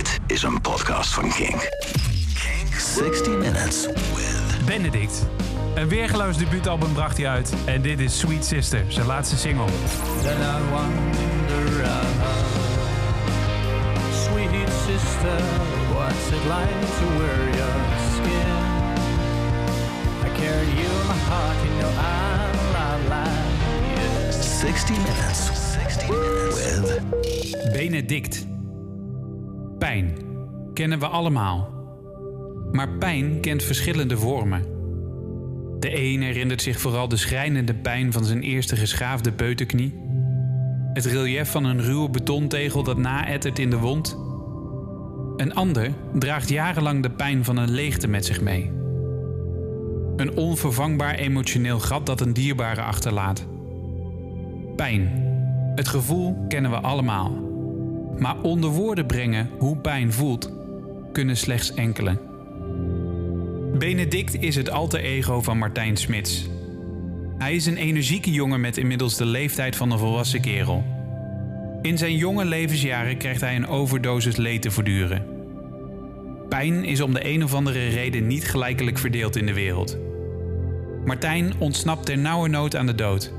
Dit is een podcast van Kink. Kink 60 Minutes with Benedict. Een weergeloos debuutalbum bracht hij uit. En dit is Sweet Sister, zijn laatste single. Then I wonder, uh, sweet sister, what's it like to wear your skin? I carry you in my heart, you know I'm alive. Yeah. 60 Minutes. 60 Minutes with Benedict. Pijn. Kennen we allemaal. Maar pijn kent verschillende vormen. De een herinnert zich vooral de schrijnende pijn van zijn eerste geschaafde beutenknie. Het relief van een ruwe betontegel dat naettert in de wond. Een ander draagt jarenlang de pijn van een leegte met zich mee. Een onvervangbaar emotioneel gat dat een dierbare achterlaat. Pijn. Het gevoel kennen we allemaal. Maar onder woorden brengen hoe pijn voelt, kunnen slechts enkele. Benedict is het alter ego van Martijn Smits. Hij is een energieke jongen met inmiddels de leeftijd van een volwassen kerel. In zijn jonge levensjaren krijgt hij een overdosis leed te verduren. Pijn is om de een of andere reden niet gelijkelijk verdeeld in de wereld. Martijn ontsnapt ter nauwernood aan de dood.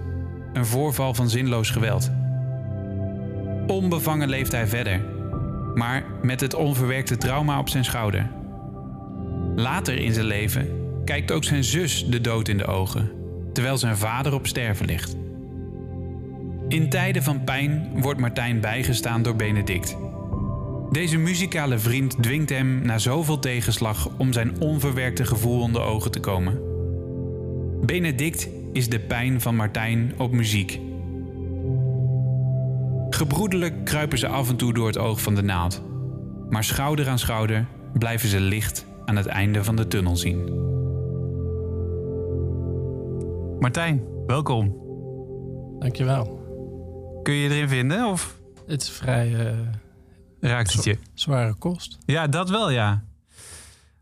Een voorval van zinloos geweld. Onbevangen leeft hij verder, maar met het onverwerkte trauma op zijn schouder. Later in zijn leven kijkt ook zijn zus de dood in de ogen, terwijl zijn vader op sterven ligt. In tijden van pijn wordt Martijn bijgestaan door Benedict. Deze muzikale vriend dwingt hem na zoveel tegenslag om zijn onverwerkte gevoel onder ogen te komen. Benedict is de pijn van Martijn op muziek. Gebroedelijk kruipen ze af en toe door het oog van de naald. Maar schouder aan schouder blijven ze licht aan het einde van de tunnel zien. Martijn, welkom. Dankjewel. Kun je je erin vinden of Het is vrij eh, raakt het je? zware kost. Ja, dat wel ja.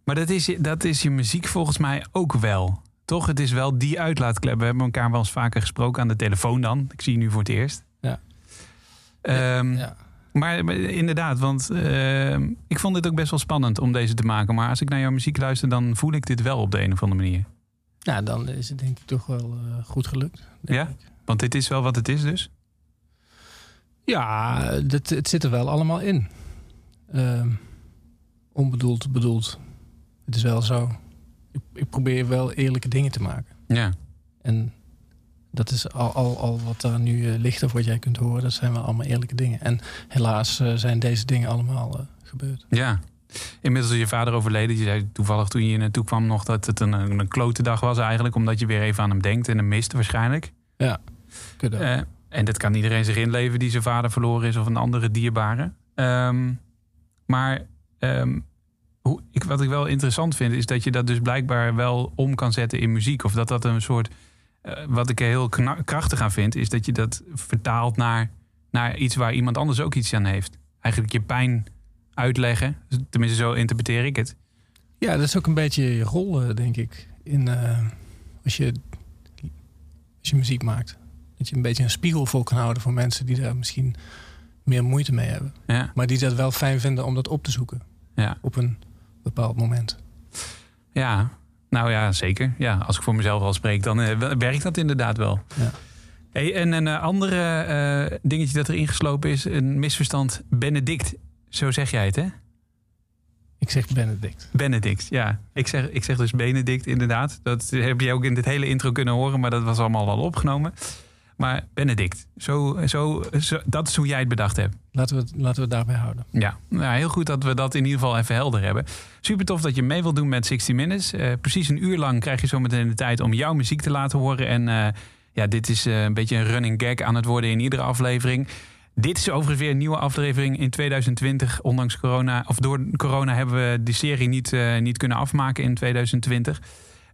Maar dat is, je- dat is je muziek volgens mij ook wel. Toch? Het is wel die uitlaatklep. We hebben elkaar wel eens vaker gesproken aan de telefoon dan. Ik zie je nu voor het eerst. Ja. Ehm, Ja. Maar, maar inderdaad, want ehm, ik vond dit ook best wel spannend om deze te maken. Maar als ik naar jouw muziek luister, dan voel ik dit wel op de een of andere manier. Nou, dan is het denk ik toch wel eh, goed gelukt. Ja? ik. Want dit is wel wat het is dus. Ja, het, het zit er wel allemaal in. Ehm, onbedoeld, bedoeld. Het is wel zo. Ik, ik probeer wel eerlijke dingen te maken. Ja. En dat is al, al, al wat daar nu eh, ligt of wat jij kunt horen. Dat zijn wel allemaal eerlijke dingen. En helaas eh, zijn deze dingen allemaal eh, gebeurd. Ja. Inmiddels is je vader overleden. Je zei toevallig toen je hier naartoe kwam nog dat het een, een klote dag was eigenlijk. Omdat je weer even aan hem denkt en hem mist waarschijnlijk. Ja. Eh, en dat kan iedereen zich inleven die zijn vader verloren is of een andere dierbare. Ehm, maar ehm, hoe, ik, wat ik wel interessant vind is dat je dat dus blijkbaar wel om kan zetten in muziek. Of dat dat een soort, wat ik er heel krachtig aan vind, is dat je dat vertaalt naar, naar iets waar iemand anders ook iets aan heeft. Eigenlijk je pijn uitleggen. Tenminste, zo interpreteer ik het. Ja, dat is ook een beetje je rol, eh, denk ik. In, eh, als, je, als je muziek maakt. Dat je een beetje een spiegel voor kan houden voor mensen die daar misschien meer moeite mee hebben. Ja, Maar die dat wel fijn vinden om dat op te zoeken. ja. Op een bepaald moment. Ja, nou ja, zeker. Ja, als ik voor mezelf al spreek, dan eh, werkt dat inderdaad wel. Ja. Hey, en een eh, andere eh, dingetje dat erin geslopen is, een misverstand. Benedict, zo zeg jij het, hè? Ik zeg Benedict. Benedict, ja. Ik zeg, ik zeg dus Benedict, inderdaad. Dat heb je ook in dit hele intro kunnen horen, maar dat was allemaal al opgenomen. Maar Benedict, zo, zo, zo, dat is hoe jij het bedacht hebt. Laten we het, laten we het daarbij houden. Ja, nou, heel goed dat we dat in ieder geval even helder hebben. Super tof dat je mee wilt doen met 60 Minutes. Eh, precies een uur lang krijg je zo meteen de tijd om jouw muziek te laten horen. En eh, ja, dit is eh, een beetje een running gag aan het worden in iedere aflevering. Dit is overigens weer een nieuwe aflevering in 2020. Ondanks corona, of door corona hebben we die serie niet, niet kunnen afmaken in 2020.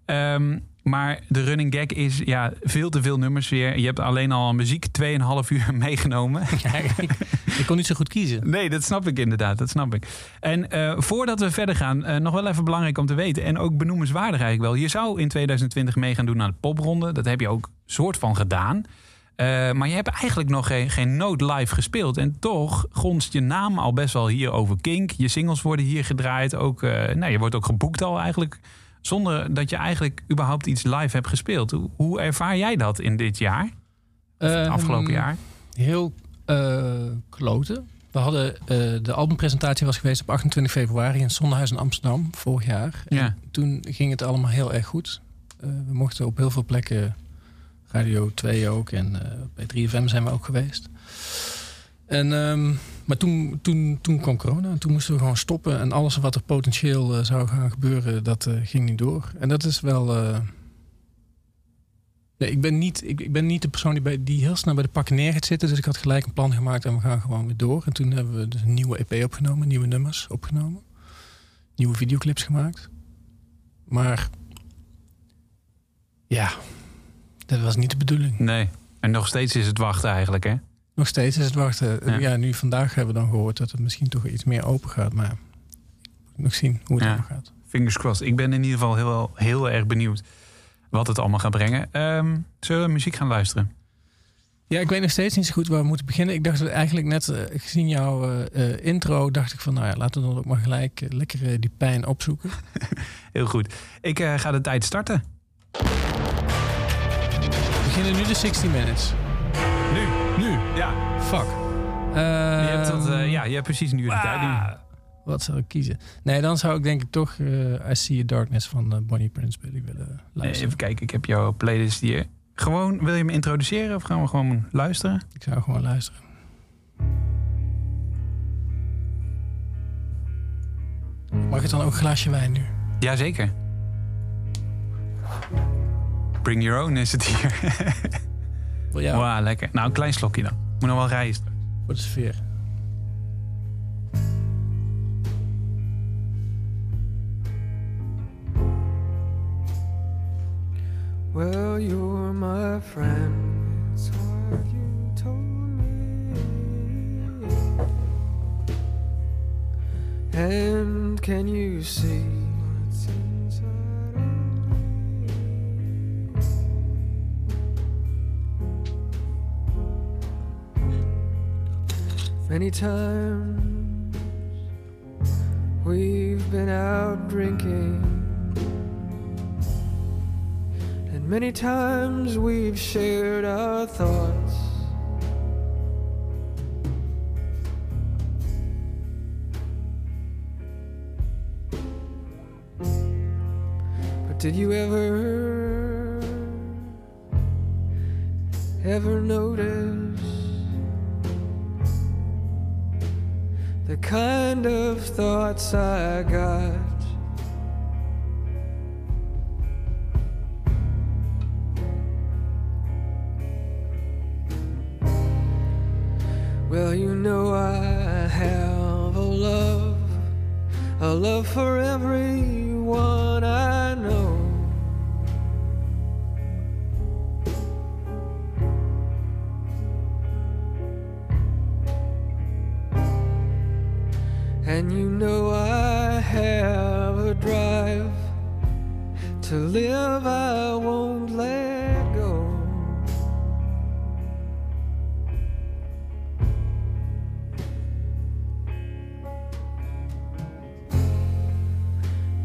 Ehm, maar de running gag is ja, veel te veel nummers weer. Je hebt alleen al aan muziek 2,5 uur meegenomen. Ja, ik, ik kon niet zo goed kiezen. Nee, dat snap ik inderdaad. Dat snap ik. En eh, voordat we verder gaan, eh, nog wel even belangrijk om te weten. En ook benoemenswaardig eigenlijk wel. Je zou in 2020 mee gaan doen aan de popronde. Dat heb je ook soort van gedaan. Eh, maar je hebt eigenlijk nog geen, geen noot live gespeeld. En toch gonst je naam al best wel hier over Kink. Je singles worden hier gedraaid. Ook, nou, je wordt ook geboekt al eigenlijk. Zonder dat je eigenlijk überhaupt iets live hebt gespeeld. Hoe, hoe ervaar jij dat in dit jaar? Ehm, afgelopen jaar? Heel uh, kloten. We hadden uh, de albumpresentatie was geweest op 28 februari in het Zonderhuis in Amsterdam vorig jaar. Ja. En toen ging het allemaal heel erg goed. Uh, we mochten op heel veel plekken, Radio 2 ook en bij 3FM zijn we ook geweest. En, um, maar toen, toen, toen kwam corona en toen moesten we gewoon stoppen. En alles wat er potentieel zou gaan gebeuren, dat ging niet door. En dat is wel Nee, ik ben niet, ik, ik, ben niet de persoon die, bij, die heel snel bij de pakken neer gaat zitten. Dus ik had gelijk een plan gemaakt en we gaan gewoon weer door. En toen hebben we dus een nieuwe EP opgenomen, nieuwe nummers opgenomen. Nieuwe videoclips gemaakt. Maar ja, dat was niet de bedoeling. Nee, en nog steeds is het wachten eigenlijk hè? Nog steeds is het wachten. Ja, ja nu vandaag hebben we dan gehoord dat het misschien toch iets meer open gaat. Maar nog zien hoe het ja. gaat. Fingers crossed. Ik ben in ieder geval heel, heel erg benieuwd wat het allemaal gaat brengen. Um, zullen we muziek gaan luisteren? Ja, ik weet nog steeds niet zo goed waar we moeten beginnen. Ik dacht eigenlijk net, uh, gezien jouw uh, intro, dacht ik van nou ja, laten we dan ook maar gelijk uh, lekker die pijn opzoeken. Heel goed. Ik ga de tijd starten. We beginnen nu de 60 minutes. Ja. Fuck. je hebt tot, ja, je hebt precies nu de ah. tijd. Nu. Wat zou ik kiezen? Nee, dan zou ik denk ik toch uh, I See a Darkness van uh, Bonnie Prince Billy willen luisteren. Even kijken, ik heb jouw playlist hier. Gewoon, wil je me introduceren of gaan we gewoon luisteren? Ik zou gewoon luisteren. Mag ik dan ook een glaasje wijn nu? Jazeker. Bring your own is het hier. Wauw, lekker. Nou, een klein slokje dan. Moet nog wel rijden. Voor de sfeer. Well, you're my friend, it's what you told me. And can you see Many times we've been out drinking. And many times we've shared our thoughts. But did you ever, ever notice the kind of thoughts I got? Well, you know I have a love, a love for everyone I And you know I have a drive to live, I won't let go.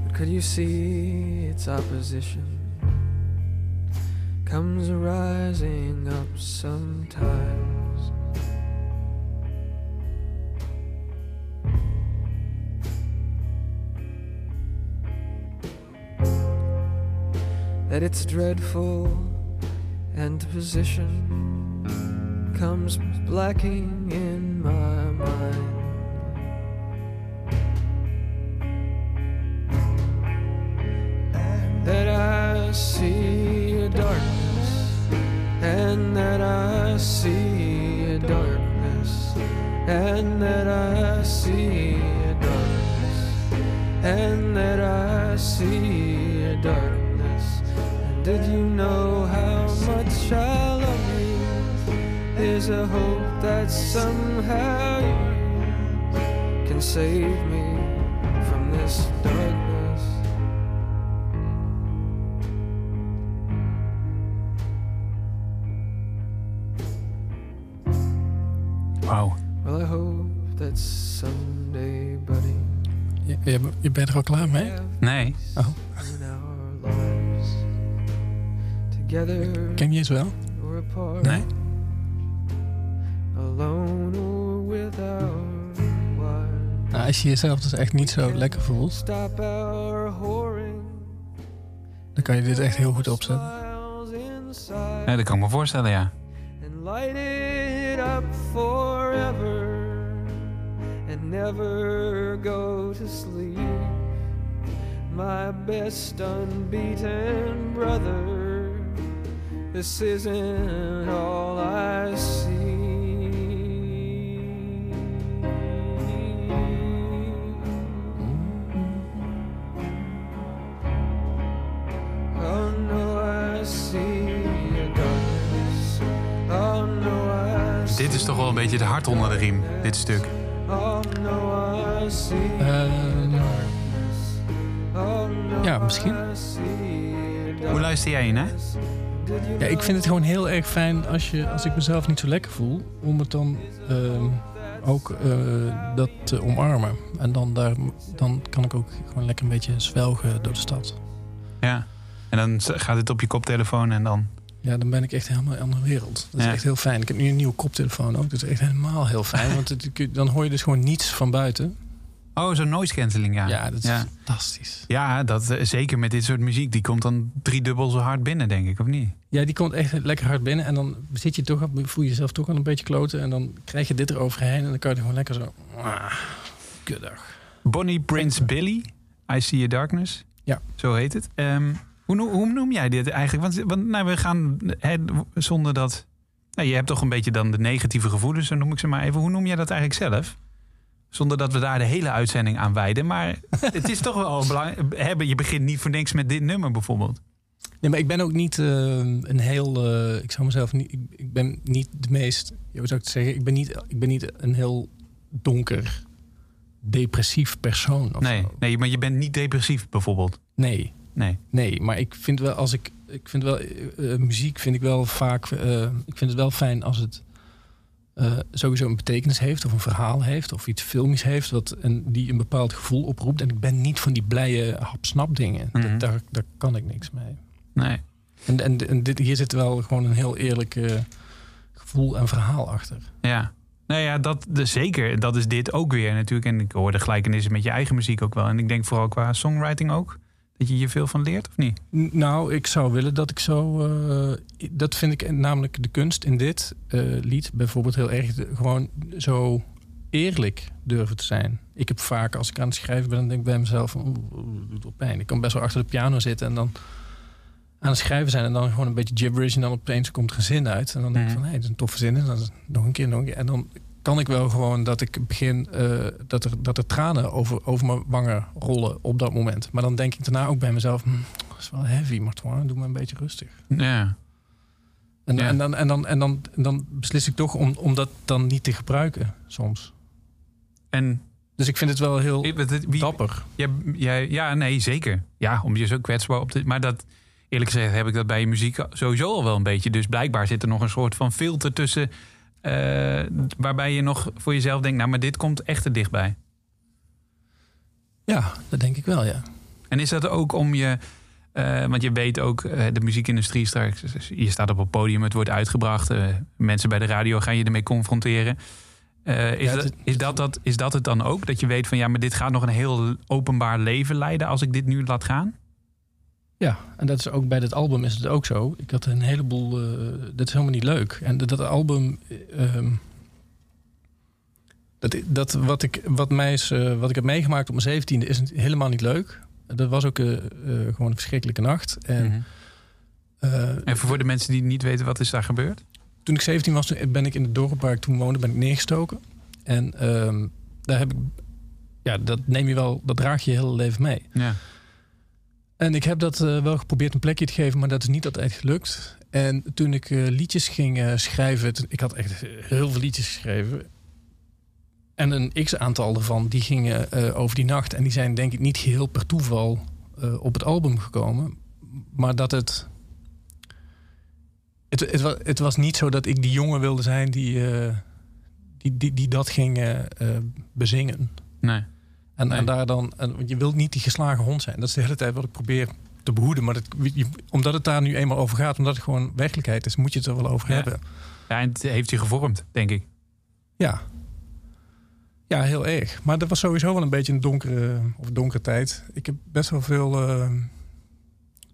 But Could you see its opposition comes rising up sometimes? That its dreadful and the position comes blacking in my save me from this darkness. Wauw. Well, I hope that someday, buddy. Je, je, je bent er al klaar mee? Nee. Oh. Ken je het wel? Als je jezelf dus echt niet zo lekker voelt, dan kan je dit echt heel goed opzetten. Nee, dat kan ik me voorstellen, ja. and light it up forever and never go to sleep. My best unbeaten brother, this isn't all I see. Een beetje de hart onder de riem, dit stuk. No, ja, misschien. Hoe luister jij in, hè? Ja, ik vind het gewoon heel erg fijn als, je, als ik mezelf niet zo lekker voel, om het dan ehm, ook eh, dat te omarmen. En dan, daar, dan kan ik ook gewoon lekker een beetje zwelgen door de stad. Ja. En dan gaat het op je koptelefoon en dan... Ja, dan ben ik echt helemaal in een andere wereld. Dat is Ja. echt heel fijn. Ik heb nu een nieuwe koptelefoon ook. Dat is echt helemaal heel fijn. Want het, dan hoor je dus gewoon niets van buiten. Oh, zo'n noise cancelling, ja. Ja, dat is ja. fantastisch. Ja, dat, eh, zeker met dit soort muziek. Die komt dan driedubbel zo hard binnen, denk ik, of niet? Ja, die komt echt lekker hard binnen. En dan zit je toch, voel je jezelf toch al een beetje kloten. En dan krijg je dit eroverheen. En dan kan je gewoon lekker zo... Ah, kuddag. Bonnie Prince Billy, I See a Darkness. Ja. Zo heet het. Ehm, hoe, noem- hoe noem jij dit eigenlijk? Want, want nou, we gaan hè, zonder dat... Nou, je hebt toch een beetje dan de negatieve gevoelens, zo noem ik ze maar even. Hoe noem jij dat eigenlijk zelf? Zonder dat we daar de hele uitzending aan wijden. Maar het is toch wel belangrijk. Hebben, je begint niet voor niks met dit nummer bijvoorbeeld. Nee, maar ik ben ook niet eh, een heel... eh, ik zou mezelf niet... Ik, ik ben niet de meest... Hoe zou ik het zeggen? Ik ben niet, ik ben niet een heel donker, depressief persoon. Of Nee, zo. nee, maar je bent niet depressief bijvoorbeeld. nee. Nee. Nee, maar ik vind wel als ik. Ik vind wel. eh, eh, muziek vind ik wel vaak. eh, ik vind het wel fijn als het. sowieso een betekenis heeft, of een verhaal heeft, of iets filmisch heeft, wat en die een bepaald gevoel oproept. En ik ben niet van die blije hap-snap dingen. Mhm. Dat- daar, daar kan ik niks mee. Nee. En, en, en dit, hier zit wel gewoon een heel eerlijk gevoel en verhaal achter. Ja. Nou ja, dat, de, zeker. Dat is dit ook weer natuurlijk. En ik hoor de gelijkenissen met je eigen muziek ook wel. En ik denk vooral qua songwriting ook. Dat je hier veel van leert, of niet? Nou, ik zou willen dat ik zo. eh, dat vind ik namelijk de kunst in dit eh, lied bijvoorbeeld heel erg. de- gewoon zo eerlijk durven te zijn. Ik heb vaak, als ik aan het schrijven ben, dan denk ik bij mezelf: van, doet wel pijn. Ik kan best wel achter de piano zitten en dan aan het schrijven zijn en dan gewoon een beetje gibberish en dan opeens komt er een zin uit en dan denk ik Mhm. van hé, dat is een toffe zin en dan nog een keer, nog een keer en dan kan ik wel gewoon dat ik begin eh, dat, er, dat er tranen over, over mijn wangen rollen op dat moment. Maar dan denk ik daarna ook bij mezelf: hm, dat is wel heavy, Martoine, doe maar een beetje rustig. Ja. En, Ja. en, dan, en, dan, en, dan, en dan beslis ik toch om, om dat dan niet te gebruiken soms. En Dus ik vind het wel heel wie, wie, dapper. ja, nee, zeker. Ja, om je zo kwetsbaar op te... Maar dat, eerlijk gezegd heb ik dat bij je muziek sowieso al wel een beetje. Dus blijkbaar zit er nog een soort van filter tussen... eh, waarbij je nog voor jezelf denkt... nou, maar dit komt echt er dichtbij. Ja, dat denk ik wel, ja. En is dat ook om je... eh, want je weet ook, eh, de muziekindustrie straks... Je staat op een podium, het wordt uitgebracht. mensen bij de radio gaan je ermee confronteren. Is, Ja, dat, het- is, dat, dat, is dat het dan ook? Dat je weet van ja, maar dit gaat nog een heel openbaar leven leiden... als ik dit nu laat gaan? Ja, en dat is ook bij dit album is het ook zo. Ik had een heleboel. eh, dat is helemaal niet leuk. En dat, dat album. eh, ehm, dat, dat wat, ik, wat, mij is, eh, wat ik heb meegemaakt op mijn zeventiende is helemaal niet leuk. Dat was ook eh, gewoon een verschrikkelijke nacht. En eh, En voor de mensen die niet weten, wat is daar gebeurd? toen ik 17 was, ben ik in het dorp waar ik toen woonde, ben ik neergestoken. En ehm, daar heb ik. Ja, dat neem je wel, dat draag je je hele leven mee. Ja. En ik heb dat eh, wel geprobeerd een plekje te geven, maar dat is niet altijd gelukt. En toen ik eh, liedjes ging eh, schrijven, ik had echt heel veel liedjes geschreven. En een x-aantal ervan, die gingen over die nacht. En die zijn denk ik niet geheel per toeval op het album gekomen. Maar dat het... Het, het, wa- het was niet zo dat ik die jongen wilde zijn die, die, die, die dat ging bezingen. Nee. En, Nee. en daar dan, en, want je wilt niet die geslagen hond zijn. Dat is de hele tijd wat ik probeer te behoeden. Maar dat, je- omdat het daar nu eenmaal over gaat, omdat het gewoon werkelijkheid is, moet je het er wel over Ja. hebben. Ja, en het heeft je gevormd, denk ik. Ja. Ja, heel erg. Maar dat was sowieso wel een beetje een donkere, of donkere tijd. Ik heb best wel veel, eh,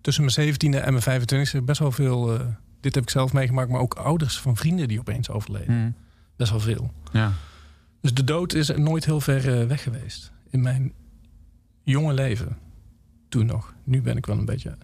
tussen mijn 17e en mijn 25e, best wel veel, eh, dit heb ik zelf meegemaakt, maar ook ouders van vrienden die opeens overleden. Mm. Best wel veel. Ja. Dus de dood is nooit heel ver eh, weg geweest. In mijn jonge leven. Toen nog. Nu ben ik wel een beetje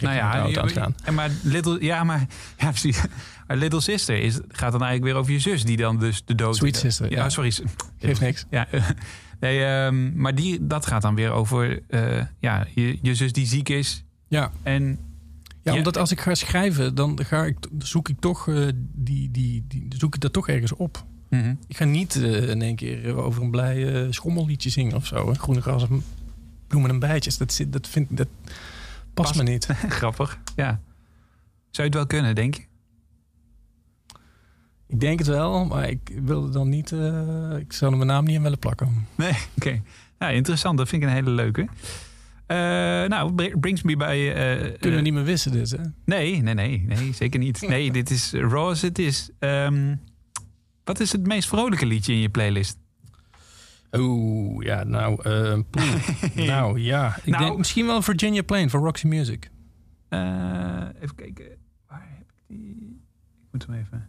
Nou ja, oud aan het gaan. En maar Little, ja, maar, ja, precies. Maar Little Sister is, gaat dan eigenlijk weer over je zus, die dan dus de dood... Sweet Sister, Ja, ja. sorry. Geeft niks. Ja, nee, ehm, maar die, dat gaat dan weer over eh, ja, je, je zus die ziek is. Ja. En Ja, Ja. omdat als ik ga schrijven, dan ga ik, zoek ik toch eh, die, die, die, zoek ik dat toch ergens op. Mhm. Ik ga niet eh, in één keer eh, over een blij schommelliedje zingen of zo. hè. Groene gras, bloemen en bijtjes. Dat, zit, dat, vind, dat past Past. me niet. grappig. Ja. Zou je het wel kunnen, denk je? Ik denk het wel, maar ik wilde dan niet... eh, ik zou er mijn naam niet in willen plakken. Nee, oké. Ja, interessant. Dat vind ik een hele leuke. Nou, br- brings me bij... Kunnen we niet meer wissen dit, hè? Nee, nee, nee, nee, zeker niet. Nee, dit is raw as het is. Ehm, wat is het meest vrolijke liedje in je playlist? Oeh, ja, nou, eh, nou ja. Ik Nou. denk misschien wel Virginia Plain van Roxy Music. Eh, even kijken. Waar heb ik die? Ik moet hem even...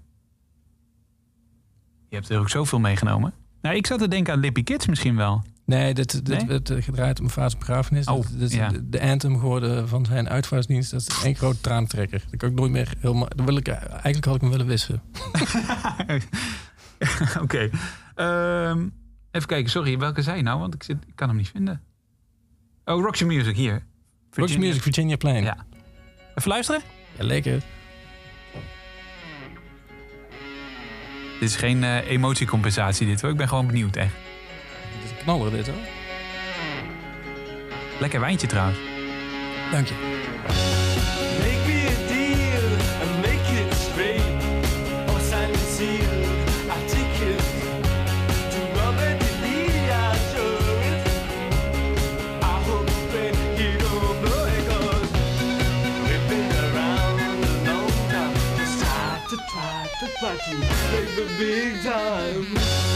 Je hebt er ook zoveel meegenomen. Nou, ik zat te denken aan Lippy Kids misschien wel. Nee, dit, dit Nee? werd eh, gedraaid op mijn vaders begrafenis. Oh, dit, dit is ja. de, de anthem geworden van zijn uitvaartsdienst. Dat is één grote traantrekker. Dat kan ik nooit meer helemaal... Dat wil ik, eigenlijk had ik hem willen wissen. Oké. Ehm, even kijken, sorry, welke zei je nou? Want ik, zit, ik kan hem niet vinden. Oh, Roxy Music, hier. Roxy Music, Virginia Plain. Ja. Even luisteren? Ja, lekker. Dit is geen eh, emotiecompensatie dit hoor. Ik ben gewoon benieuwd echt. Knaller dit hoor. Lekker wijntje trouwens. Dank je. Make me a deal and make it straight. Or sign seal. To I hope that you don't know it, cause we've been around a long time. Just try to try to try to make the big time.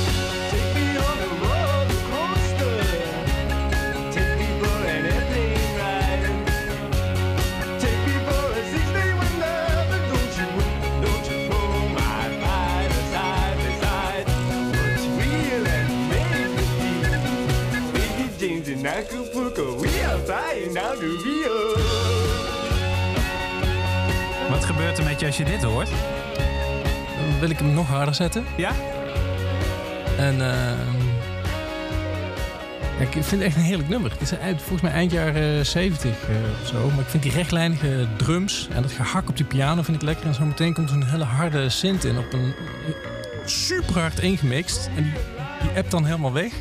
Acapulco, we are flying down to Rio. Wat gebeurt er met je als je dit hoort? Dan wil ik hem nog harder zetten. Ja? En ehm, ja, ik vind het echt een heerlijk nummer. Het is uit, volgens mij eind jaren 70 eh, of zo. Maar ik vind die rechtlijnige drums en dat gehak op die piano vind ik lekker. En zo meteen komt zo'n hele harde synth in op een super hard ingemixt. En die, die appt dan helemaal weg.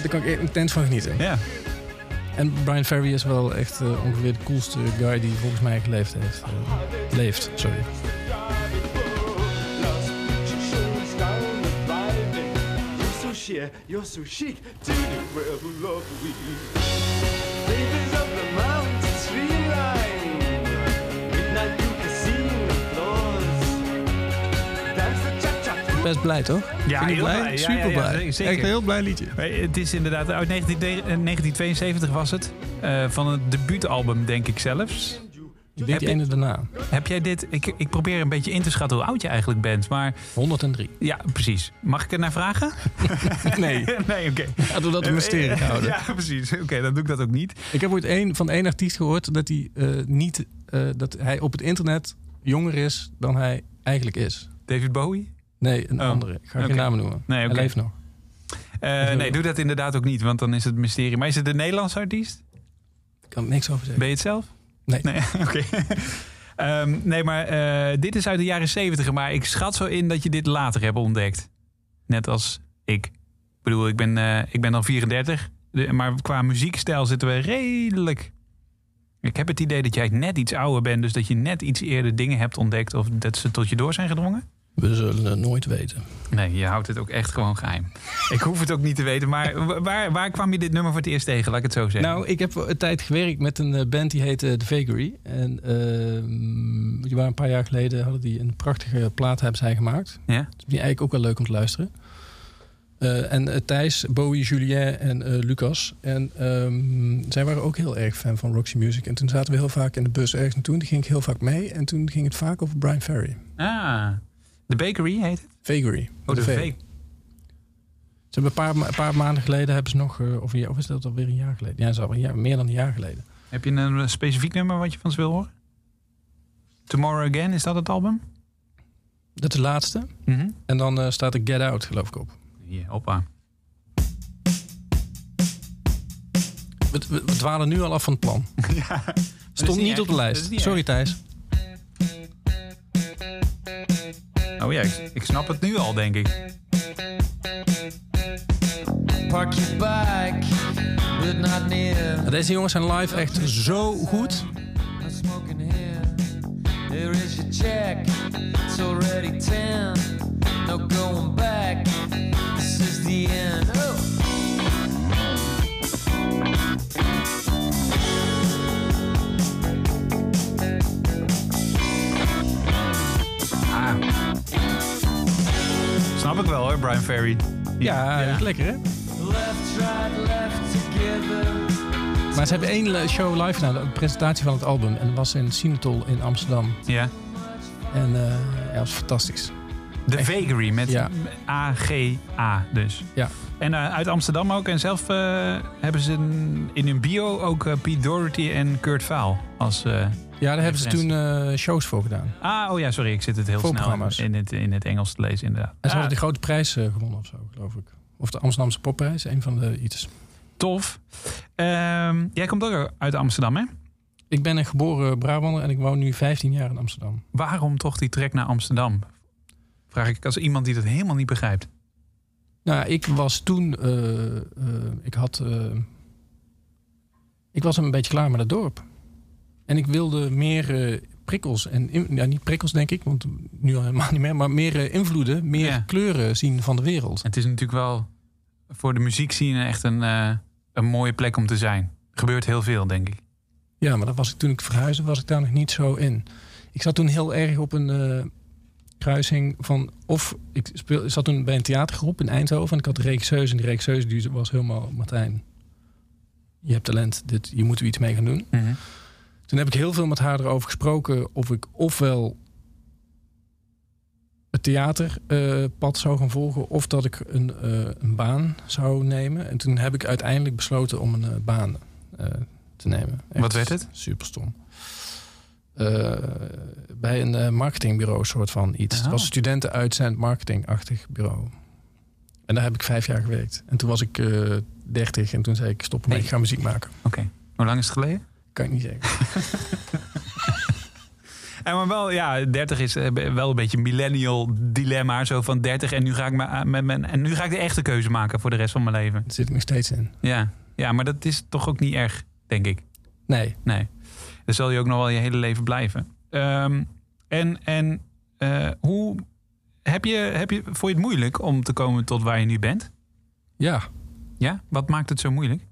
Daar kan ik echt intens van genieten. Ja. En Brian Ferry is wel echt eh, ongeveer de coolste guy die volgens mij geleefd heeft. Eh, leeft, sorry. You're so chic. Best blij toch? Ja, heel blij. Super ja, ja, blij. zeker. Echt een heel blij liedje. Het is inderdaad uit 19 eh, 1972 was het. Eh, van het debuutalbum, denk ik zelfs. Die Heb je- ene daarna. Heb jij dit... Ik, ik probeer een beetje in te schatten hoe oud je eigenlijk bent. Maar 103. ja, precies. Mag ik er naar vragen? Nee. nee, oké. We dat een mysterie houden. Ja, precies. Oké, dan doe ik dat ook niet. Ik heb ooit één, van één artiest gehoord dat hij, eh, niet, eh, dat hij op het internet jonger is dan hij eigenlijk is. David Bowie? Nee, een Oh, andere. Ik ga oké. geen namen noemen. Nee, oké. Hij leeft nog. Eh, nee, doe dat inderdaad ook niet, want dan is het mysterie. Maar is het een Nederlandse artiest? Ik kan er niks over zeggen. Ben je het zelf? Nee. Nee, oké. Ehm, nee, maar eh, dit is uit de jaren zeventig. Maar ik schat zo in dat je dit later hebt ontdekt. Net als ik. Ik bedoel, ik ben, eh, ik ben dan 34. De- maar qua muziekstijl zitten we redelijk... Ik heb het idee dat jij net iets ouder bent. Dus dat je net iets eerder dingen hebt ontdekt. Of dat ze tot je door zijn gedrongen. We zullen het nooit weten. Nee, je houdt het ook echt gewoon geheim. Ik hoef het ook niet te weten, maar wa- waar, waar kwam je dit nummer voor het eerst tegen? Laat ik het zo zeggen. Nou, ik heb een tijd gewerkt met een eh, band die heette The Vagary. En ehm, die waren een paar jaar geleden hadden die een prachtige plaat hebben zij gemaakt. ja? Die eigenlijk ook wel leuk om te luisteren. Eh, en eh, Thijs, Bowie, Julien en eh, Lucas. En ehm, zij waren ook heel erg fan van Roxy Music. En toen zaten we heel vaak in de bus ergens naartoe. En toen ging ik heel vaak mee. En toen ging het vaak over Brian Ferry. Ah, de Bakery heet het? Vagary. Oh, de V. V. Ze hebben een paar, een paar maanden geleden hebben ze nog... eh, of, is dat alweer een jaar geleden? Ja, dat is al een jaar, meer dan een jaar geleden. Heb je een specifiek nummer wat je van ze wil horen? Tomorrow Again, is dat het album? Dat is de laatste. Mhm. En dan eh, staat er Get Out, geloof ik, op. Ja, hoppa. We, we, we dwalen nu al af van het plan. Stond niet op de lijst. Sorry, Thijs. Oh ja, ik, ik snap het nu al, denk ik. Park your bike, but not near. Deze jongens zijn live echt zo goed. No smoking here. There is your check. It's already ten. No going back. This is the end. Oh. Ah. Snap ik wel hoor, Brian Ferry. Ja, ja. lekker hè? Left, right, left together. Maar ze hebben één show live gedaan, de presentatie van het album. En dat was in Sinatol in Amsterdam. Ja. En eh ja, dat was fantastisch. De Echt. Vagary met Ja. A-G-A dus. Ja. En eh, uit Amsterdam ook. En zelf eh, hebben ze een- in hun bio ook eh, Pete Doherty en Kurt Vaal als... Ja, daar hebben ze toen eh, shows voor gedaan. ah, oh ja, sorry. Ik zit het heel snel in het, in het Engels te lezen inderdaad. En ze Ah, hadden de grote prijs eh, gewonnen of zo, geloof ik. Of de Amsterdamse popprijs, een van de iets. tof. Ehm, jij komt ook uit Amsterdam, hè? Ik ben een geboren Brabander en ik woon nu 15 jaar in Amsterdam. Waarom toch die trek naar Amsterdam? Vraag ik als iemand die dat helemaal niet begrijpt. Nou, ik was toen. eh, ik had. ik was een beetje klaar met het dorp. En ik wilde meer eh, prikkels. En in- ja, niet prikkels, denk ik, want nu al helemaal niet meer. Maar meer eh, invloeden, meer Ja. kleuren zien van de wereld. Het is natuurlijk wel voor de muziekscene echt een, eh, een mooie plek om te zijn. Er gebeurt heel veel, denk ik. Ja, maar dat was ik, toen ik verhuisde, was ik daar nog niet zo in. Ik zat toen heel erg op een kruising van. Of ik speel, ik zat toen bij een theatergroep in Eindhoven. En ik had de regisseuse. En die regisseuse die was helemaal. Martijn, je hebt talent. Dit, je moet er iets mee gaan doen. Toen heb ik heel veel met haar erover gesproken of ik ofwel het theaterpad zou gaan volgen of dat ik een, eh, een baan zou nemen. En toen heb ik uiteindelijk besloten om een eh, baan eh, te nemen. Wat werd het? Super stom. bij een eh, marketingbureau soort van iets. Het was een studentenuitzend marketingachtig bureau. En daar heb ik vijf jaar gewerkt. En toen was ik eh 30 en toen zei ik stop ermee, Nee. ik ga muziek maken. Oké. Hoe lang is het geleden? Kan ik niet zeggen. En maar wel, ja, 30 is eh, wel een beetje een millennial dilemma. Zo van 30 en nu ga ik, me, met mijn, en nu ga ik de echte keuze maken voor de rest van mijn leven. Daar zit ik nog steeds in. Ja, ja maar dat is toch ook niet erg, denk ik. Nee, Nee. Dan zal je ook nog wel je hele leven blijven. Ehm, en en eh, hoe heb je, heb je, vond je het moeilijk om te komen tot waar je nu bent? ja. Ja? Wat maakt het zo moeilijk?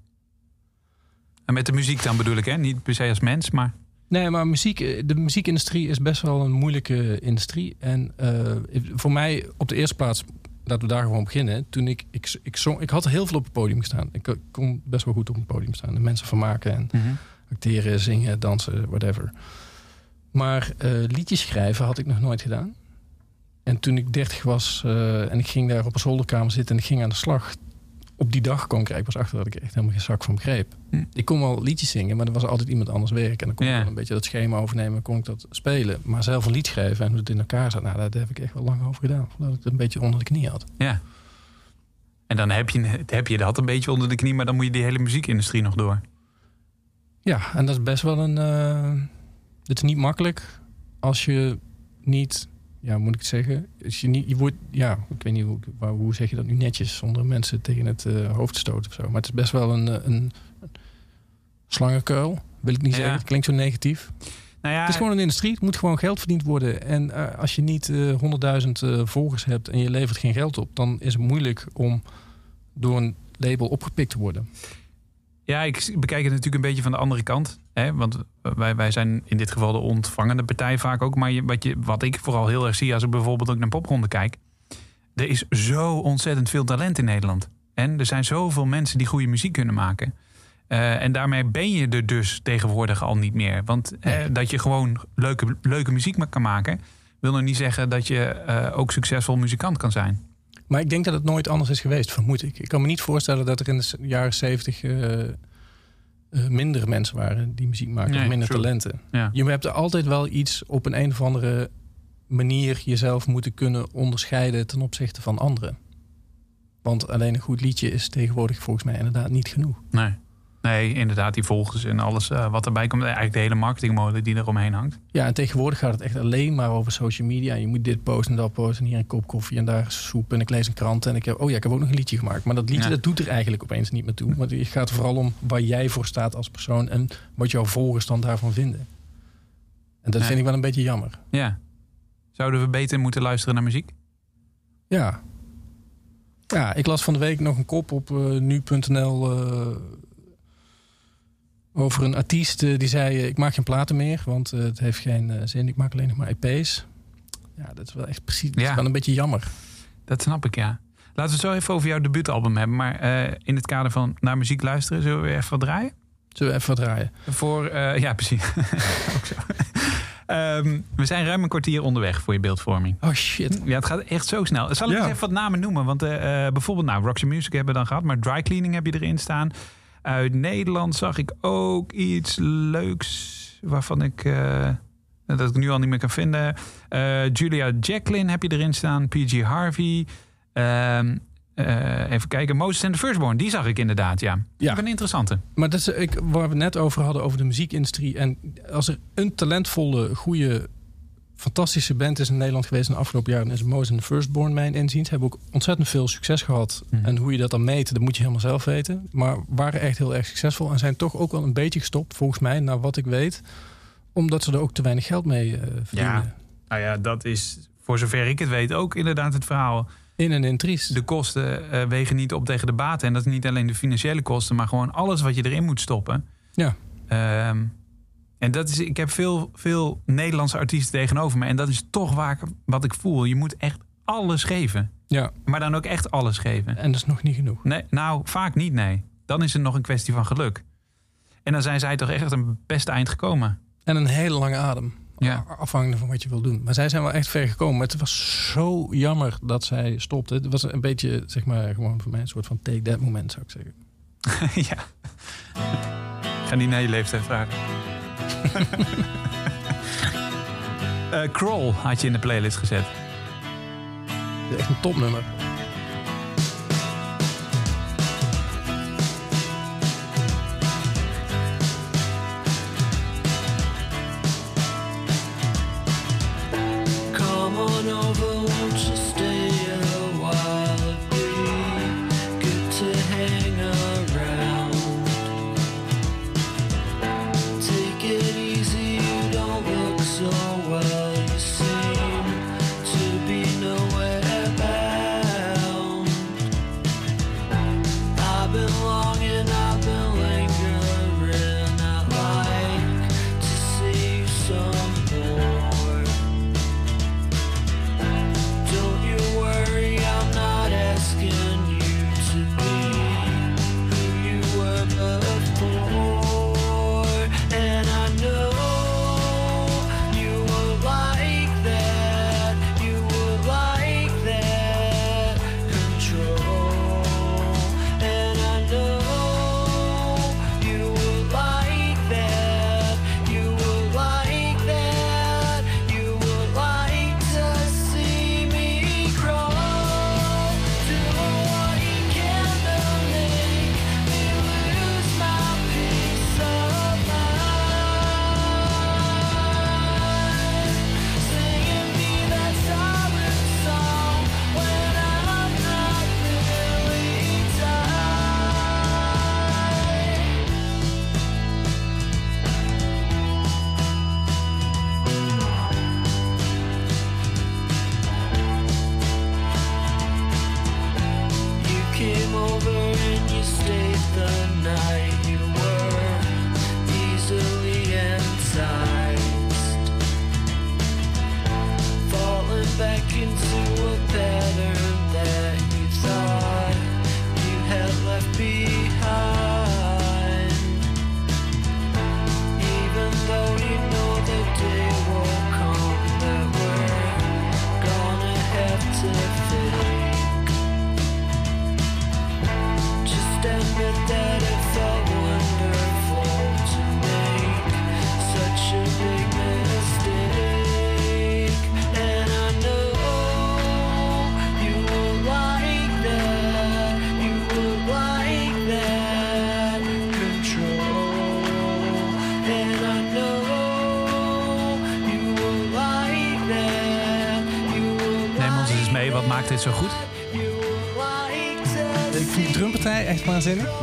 En met de muziek dan bedoel ik, hè? Niet per se als mens, maar... Nee, maar muziek, eh, de muziekindustrie is best wel een moeilijke industrie. En eh, voor mij op de eerste plaats, laten we daar gewoon beginnen. Toen ik, ik, ik, zong, ik had heel veel op het podium gestaan. Ik kon best wel goed op het podium staan. De mensen vermaken en acteren, zingen, dansen, whatever. Maar eh, liedjes schrijven had ik nog nooit gedaan. En toen ik 30 was eh, en ik ging daar op een zolderkamer zitten en ik ging aan de slag. Op die dag kwam ik eigenlijk pas achter dat ik echt helemaal geen zak van begreep. Hm. Ik kon wel liedjes zingen, maar er was altijd iemand anders werk. En dan kon Ja. ik een beetje dat schema overnemen en kon ik dat spelen. Maar zelf een lied schrijven en hoe het in elkaar zat, nou, daar heb ik echt wel lang over gedaan. Voordat ik het een beetje onder de knie had. Ja. En dan heb je, heb je dat een beetje onder de knie, maar dan moet je die hele muziekindustrie nog door. Ja, en dat is best wel een. eh het is niet makkelijk als je niet. Ja, moet ik het zeggen? Je niet, je wordt, ja, ik weet niet hoe, waar- hoe zeg je dat nu netjes, zonder mensen tegen het eh, hoofd te stoten of zo. Maar het is best wel een, eh, een slangenkuil, wil ik niet Ja. zeggen. Het klinkt zo negatief. Nou ja, Het is gewoon een industrie. Het moet gewoon geld verdiend worden. En eh, als je niet 100.000 eh, volgers hebt en je levert geen geld op, dan is het moeilijk om door een label opgepikt te worden. Ja, ik bekijk het natuurlijk een beetje van de andere kant. Hè? Want wij, wij zijn in dit geval de ontvangende partij vaak ook. Maar je, wat, je, wat ik vooral heel erg zie als ik bijvoorbeeld ook naar popronde kijk. Er is zo ontzettend veel talent in Nederland. En er zijn zoveel mensen die goede muziek kunnen maken. Eh, en daarmee ben je er dus tegenwoordig al niet meer. Want eh, dat je gewoon leuke, leuke muziek kan maken... wil nog niet zeggen dat je eh, ook succesvol muzikant kan zijn. Maar ik denk dat het nooit anders is geweest, vermoed ik. Ik kan me niet voorstellen dat er in de jaren 70 eh, minder mensen waren die muziek maakten, Nee, minder true. talenten. Ja. Je hebt er altijd wel iets op een, een of andere manier jezelf moeten kunnen onderscheiden ten opzichte van anderen. Want alleen een goed liedje is tegenwoordig volgens mij inderdaad niet genoeg. Nee. Nee, inderdaad, die volgers en alles eh, wat erbij komt. Eigenlijk de hele marketingmolen die eromheen hangt. Ja, en tegenwoordig gaat het echt alleen maar over social media. Je moet dit posten en dat posten. En hier een kop koffie en daar soep. En ik lees een krant. En ik heb, oh ja, ik heb ook nog een liedje gemaakt. Maar dat liedje, Ja. dat doet er eigenlijk opeens niet meer toe. Want het gaat vooral om waar jij voor staat als persoon. En wat jouw volgers dan daarvan vinden. En dat Ja. vind ik wel een beetje jammer. Ja. Zouden we beter moeten luisteren naar muziek? Ja. Ja, ik las van de week nog een kop op eh, nu.nl over een artiest eh, die zei: eh, Ik maak geen platen meer, want eh, het heeft geen zin. Ik maak alleen nog maar EP's. Ja, dat is wel echt precies. Dat Ja. is wel een beetje jammer. Dat snap ik, ja. Laten we het zo even over jouw debuutalbum hebben. Maar in het kader van naar muziek luisteren, zullen we weer even wat draaien? Zullen we even wat draaien? Voor, ja, precies. Ook zo. Ehm, we zijn ruim een kwartier onderweg voor je beeldvorming. Oh shit. Ja, het gaat echt zo snel. Zal ik Ja. eens even wat namen noemen? Want eh, bijvoorbeeld, nou, Roxy Music hebben we dan gehad. Maar Dry Cleaning heb je erin staan. Uit Nederland zag ik ook iets leuks waarvan ik... eh, dat ik nu al niet meer kan vinden. Eh, Julia Jacqueline heb je erin staan. PG Harvey. Ehm, eh, even kijken. Moses and the Firstborn. Die zag ik inderdaad, ja. Ja. Een interessante. Maar dat is ik, waar we het net over hadden, over de muziekindustrie. En als er een talentvolle, goede, fantastische band is in Nederland geweest in de afgelopen jaren, is Moses and the Firstborn, mijn inziens. Hebben ook ontzettend veel succes gehad. Mhm. En hoe je dat dan meet, dat moet je helemaal zelf weten. Maar waren echt heel erg succesvol en zijn toch ook wel een beetje gestopt, volgens mij, naar wat ik weet. Omdat ze er ook te weinig geld mee eh verdienen. Ja. Nou ja, dat is voor zover ik het weet ook inderdaad het verhaal. In en in triest. De kosten eh, wegen niet op tegen de baten. En dat is niet alleen de financiële kosten, maar gewoon alles wat je erin moet stoppen. Ja. Ehm, en dat is, ik heb veel, veel Nederlandse artiesten tegenover me. En dat is toch waar, ik- wat ik voel. Je moet echt alles geven. Ja, Maar dan ook echt alles geven. en dat is nog niet genoeg. Nee, nou, vaak niet, nee. Dan is het nog een kwestie van geluk. En dan zijn zij toch echt een beste eind gekomen. En een hele lange adem. Ja. Afhankelijk van wat je wil doen. Maar zij zijn wel echt ver gekomen. Het was zo jammer dat zij stopte. Het was een beetje, zeg maar, gewoon voor mij een soort van take that moment, zou ik zeggen. ja. Ik ga niet naar je leeftijd vragen. Eh Crawl had je in de playlist gezet. Echt een topnummer.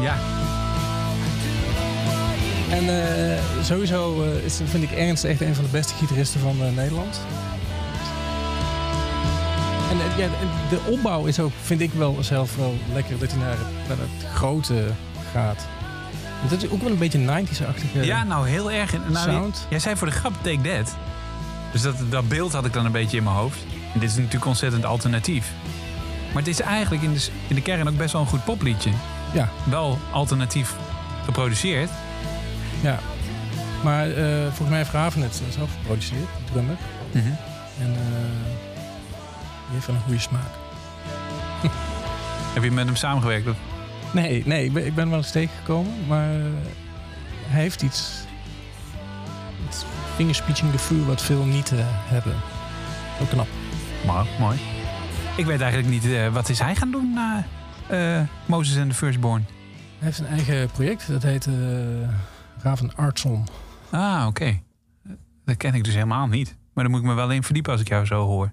Ja. En eh, sowieso eh, is, vind ik Ernst echt een van de beste gitaristen van eh, Nederland. En ja, de opbouw is ook, vind ik wel zelf wel lekker dat hij naar het, naar het grote gaat. Want Dat is ook wel een beetje 90s-achtige Ja, nou heel erg. Nou, sound. Jij zei voor de grap Take That. Dus dat, dat beeld had ik dan een beetje in mijn hoofd. En dit is natuurlijk ontzettend alternatief. Maar het is eigenlijk in de, in de kern ook best wel een goed popliedje. Ja, Wel alternatief geproduceerd. ja. Maar eh, volgens mij heeft Raven het zelf geproduceerd, de drummer. En eh, die heeft wel een goede smaak. Heb je met hem samengewerkt? Of? Nee, nee, ik ben, ik ben wel eens tegengekomen, maar eh, hij heeft iets. iets fingerspitching gevoel wat veel niet eh, hebben. Ook knap. Maar, mooi. Ik weet eigenlijk niet, wat is hij gaan doen na eh Moses en the Firstborn? Hij heeft een eigen project, dat heet eh Raven Artson. Ah, oké. Dat ken ik dus helemaal niet. Maar dan moet ik me wel in verdiepen als ik jou zo hoor.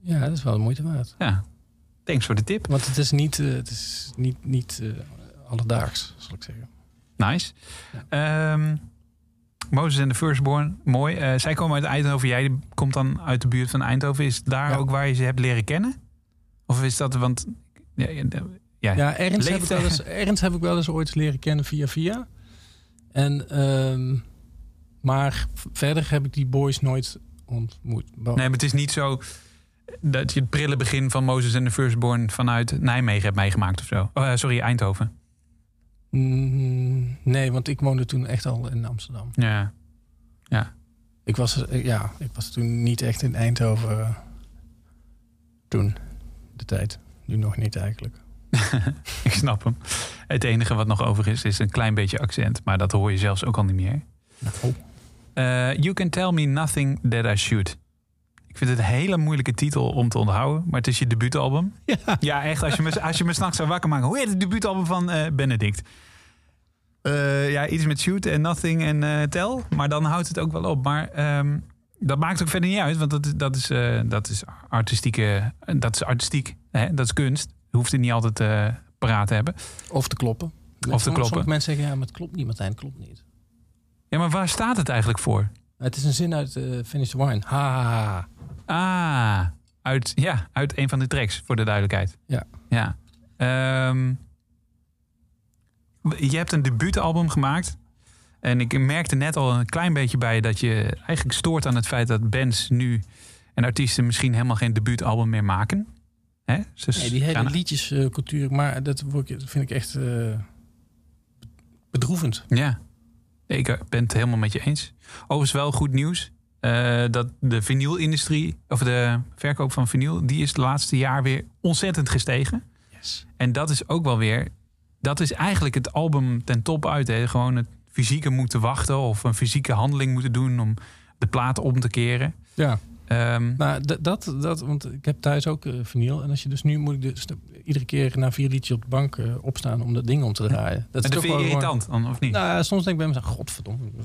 Ja, dat is wel de moeite waard. Ja. Thanks voor de tip. Want het is niet, eh, het is niet, niet alledaags, zal ik zeggen. Nice. Ehm, Moses en the Firstborn, mooi. Zij komen uit Eindhoven. Jij komt dan uit de buurt van Eindhoven. Is daar Ja. ook waar je ze hebt leren kennen? Of is dat, want... Ja, ja, ja. Ja, Ernst heb, ik wel eens, Ernst heb ik wel eens ooit leren kennen via via. En, ehm, maar verder heb ik die boys nooit ontmoet. Nee, maar het is niet zo dat je het prille begin van Moses en the Firstborn vanuit Nijmegen hebt meegemaakt of zo. Oh, eh, sorry, Eindhoven. Mm, nee, want ik woonde toen echt al in Amsterdam. Ja. Ik was, eh, ja, ik was toen niet echt in Eindhoven. eh, toen, de tijd. Nu nog niet eigenlijk. Ik snap hem. Het enige wat nog over is, is een klein beetje accent. Maar dat hoor je zelfs ook al niet meer. Nou, Eh, you can tell me nothing that I should. Ik vind het een hele moeilijke titel om te onthouden. Maar het is je debuutalbum. Ja. Ja, echt. Als je me, als je me s'nachts zou wakker maken. Hoe heet het debuutalbum van eh, Benedict? Eh, ja, iets met shoot en nothing en tell. Maar dan houdt het ook wel op. Maar ehm, dat maakt ook verder niet uit. Want dat, is- dat, is, dat is artistieke... Dat is artistiek. Hè? Dat is kunst. Je hoeft het niet altijd eh paraat te hebben. Of te kloppen. te Sommige- kloppen. Sommige mensen zeggen, ja, maar het klopt niet, Martijn, het klopt niet. Ja, maar waar staat het eigenlijk voor? Het is een zin uit eh Finish the Wine. Ha. Ah, uit, ja, uit een van de tracks, voor de duidelijkheid. Ja. ja. Ehm, je hebt een debuutalbum gemaakt. En ik merkte net al een klein beetje bij dat je eigenlijk stoort aan het feit dat bands nu en artiesten misschien helemaal geen debuutalbum meer maken. Hè? Ze Nee, die hele liedjescultuur, maar dat vind ik echt eh, bedroevend. Ja, ik eh, ben het helemaal met je eens. Overigens wel goed nieuws. eh, dat de vinylindustrie, of de verkoop van vinyl, die is het laatste jaar weer ontzettend gestegen. Yes. En dat is ook wel weer, dat is eigenlijk het album ten top uit. Hè? Gewoon het fysieke moeten wachten of een fysieke handeling moeten doen om de plaat om te keren. Ja, Ehm, nou, dat, dat, want ik heb thuis ook eh vinyl. En als je dus nu moet ik dus iedere keer na vier liedjes op de bank eh, opstaan om dat ding om te draaien. Dat en dat toch wel irritant, dan, of niet? Nou, soms denk ik bij mezelf, godverdomme.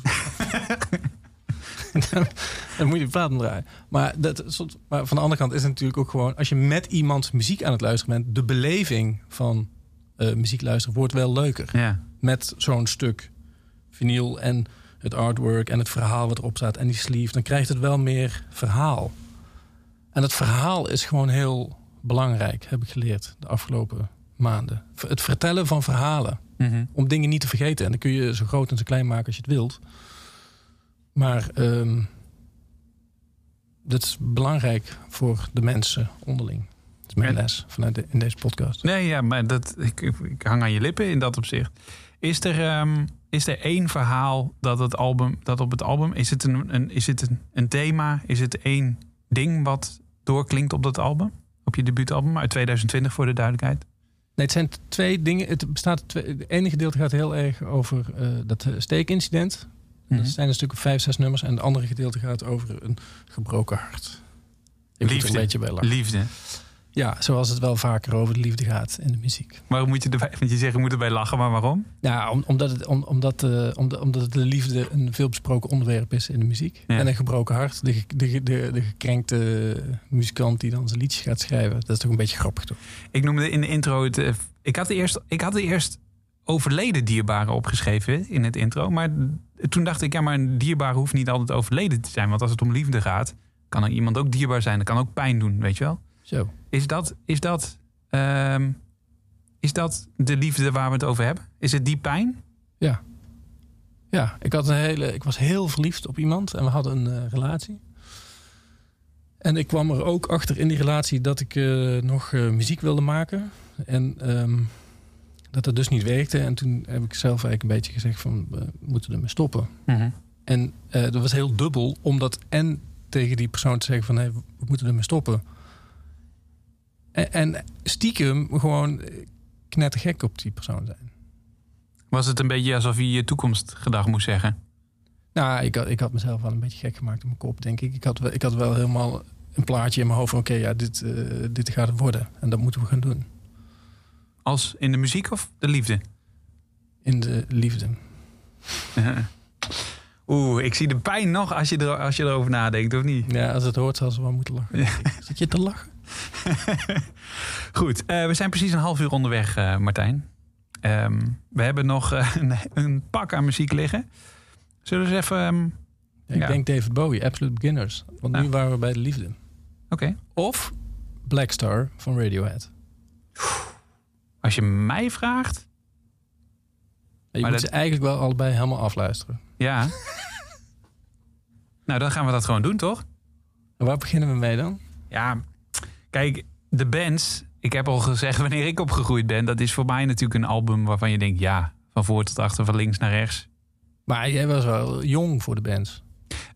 dan moet je de plaat omdraaien. Maar, dat, maar van de andere kant is het natuurlijk ook gewoon... als je met iemand muziek aan het luisteren bent... de beleving van eh, muziek luisteren wordt wel leuker. ja. Met zo'n stuk vinyl en het artwork en het verhaal wat erop staat... en die sleeve, dan krijgt het wel meer verhaal. En het verhaal is gewoon heel belangrijk, heb ik geleerd de afgelopen maanden. Het vertellen van verhalen Mhm. om dingen niet te vergeten. En dan kun je zo groot en zo klein maken als je het wilt. Maar ehm, dat is belangrijk voor de mensen onderling. Dat is mijn les vanuit de- in deze podcast. Nee, ja, maar dat, ik, ik hang aan je lippen in dat opzicht. Is er, ehm, is er één verhaal dat, het album, dat op het album... Is het, een, een, is het een, een thema? Is het één ding wat doorklinkt op dat album? Op je debuutalbum uit 2020 voor de duidelijkheid? Nee, het zijn twee dingen. Het bestaat uit twee. Het ene gedeelte gaat heel erg over eh, dat eh, steekincident. Mhm. Dat zijn een stuk of vijf, zes nummers. En het andere gedeelte gaat over een gebroken hart. Ik Liefde. een beetje bij lachen. Liefde. Ja, zoals het wel vaker over de liefde gaat in de muziek. Waarom moet je erbij? Want je zegt je moet erbij lachen, maar waarom? Ja, om, omdat, het, om, omdat, eh, omdat, omdat de liefde een veelbesproken onderwerp is in de muziek. Ja. En een gebroken hart. De, de, de, de gekrenkte muzikant die dan zijn liedjes gaat schrijven. Dat is toch een beetje grappig, toch? Ik noemde in de intro het. eh, ik had eerst, ik had eerst overleden dierbaren opgeschreven in het intro. Maar toen dacht ik, ja, maar een dierbare hoeft niet altijd overleden te zijn. Want als het om liefde gaat, kan er iemand ook dierbaar zijn. Dat kan ook pijn doen, weet je wel? Zo. Is dat, is dat, ehm, is dat de liefde waar we het over hebben? Is het die pijn? Ja, ik, had een hele, ik was heel verliefd op iemand en we hadden een eh, relatie. En ik kwam er ook achter in die relatie dat ik eh, nog eh, muziek wilde maken. En ehm, dat dat dus niet werkte. En toen heb ik zelf eigenlijk een beetje gezegd van we moeten ermee stoppen. En eh, dat was heel dubbel, omdat en tegen die persoon te zeggen van hey, we moeten ermee stoppen. En, en stiekem gewoon knettergek op die persoon zijn. Was het een beetje alsof je je toekomstgedag moest zeggen? Nou, ik had, ik had mezelf wel een beetje gek gemaakt in mijn kop, denk ik. Ik had, wel- ik had wel helemaal een plaatje in mijn hoofd van oké, ja, dit, eh, dit gaat het worden. En dat moeten we gaan doen. Als in de muziek of de liefde? In de liefde. Oeh, ik zie de pijn nog als je, er, als je erover nadenkt, of niet? Ja, als het hoort, zal ze wel moeten lachen. ik. Zit je te lachen? Goed, eh, we zijn precies een half uur onderweg, eh, Martijn. Ehm, we hebben nog eh, een, een pak aan muziek liggen. Zullen we eens even... ehm, Ja, ik Ja. denk David Bowie, Absolute Beginners. Want nu waren we bij de liefde. Oké. Of Black Star van Radiohead. Als je mij vraagt... Je Maar moet dat- ze eigenlijk wel allebei helemaal afluisteren. Ja. nou, dan gaan we dat gewoon doen, toch? En waar beginnen we mee dan? Ja, kijk, de bands... Ik heb al gezegd wanneer ik opgegroeid ben. Dat is voor mij natuurlijk een album waarvan je denkt... Ja, van voor tot achter, van links naar rechts. Maar jij was wel jong voor de bands.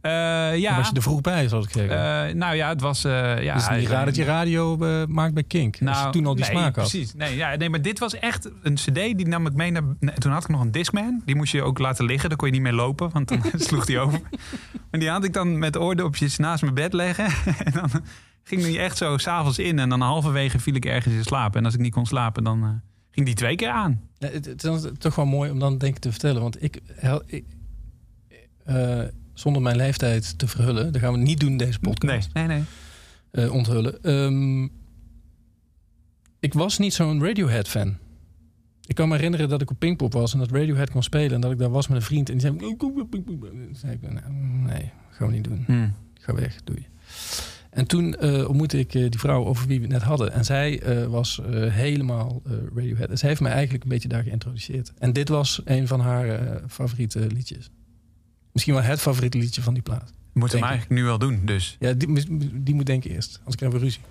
Eh, Ja. was je er vroeg bij, zoals ik zeggen. eh, nou ja, het was... eh ja, dus het is niet raar dat je radio maakt bij Kink. als je toen al die Nou, nee, smaak had. Precies. Nee, ja, nee, maar dit was echt een cd. Die nam ik mee naar... nee, toen had ik nog een Discman. Die moest je ook laten liggen. Daar kon je niet meer lopen, want dan sloeg die over. En die had ik dan met oordopjes naast mijn bed leggen. en dan ging die echt zo s'avonds in. En dan halverwege viel ik ergens in slaap. En als ik niet kon slapen, dan eh, ging die twee keer aan. Ja, het, het is toch wel mooi om dan denk ik te vertellen. Want ik, eh, zonder mijn leeftijd te verhullen, dat gaan we niet doen deze podcast. Nee, nee, nee. eh, onthullen. Ehm, ik was niet zo'n Radiohead fan. Ik kan me herinneren dat ik op Pinkpop was en dat Radiohead kon spelen. En dat ik daar was met een vriend en die zei... Nou, nee, gaan we niet doen. Hm. Ga weg, doei. En toen eh, ontmoette ik eh, die vrouw over wie we het net hadden. En zij eh, was helemaal Radiohead. En zij heeft mij eigenlijk een beetje daar geïntroduceerd. En dit was een van haar favoriete liedjes. Misschien wel het favoriete liedje van die plaat. We moeten hem eigenlijk nu wel doen, dus. Ja, die, die moet denk ik eerst. Anders krijgen we ruzie.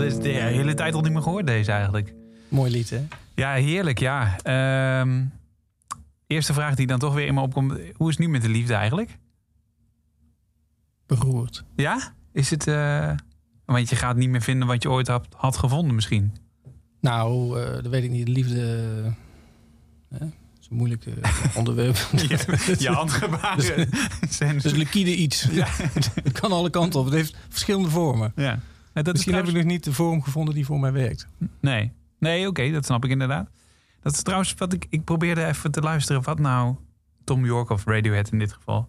Is de hele tijd al niet meer gehoord deze eigenlijk. Mooi lied, hè? Ja, heerlijk, ja. Ehm, eerste vraag die dan toch weer in me opkomt. Hoe is het nu met de liefde eigenlijk? Beroerd. Ja? Is het... eh, want je gaat niet meer vinden wat je ooit had, had gevonden misschien. Nou, eh, dat weet ik niet. Liefde... Hè? Dat is een moeilijk onderwerp. Je handgebaren zijn... Dus liquide iets. het kan alle kanten op. Het heeft verschillende vormen. ja. Ja, Dat is Misschien heb ik nog niet de vorm gevonden die voor mij werkt. Nee, nee oké, dat snap ik inderdaad. Dat is trouwens wat ik... Ik probeerde even te luisteren wat nou Tom York of Radiohead in dit geval...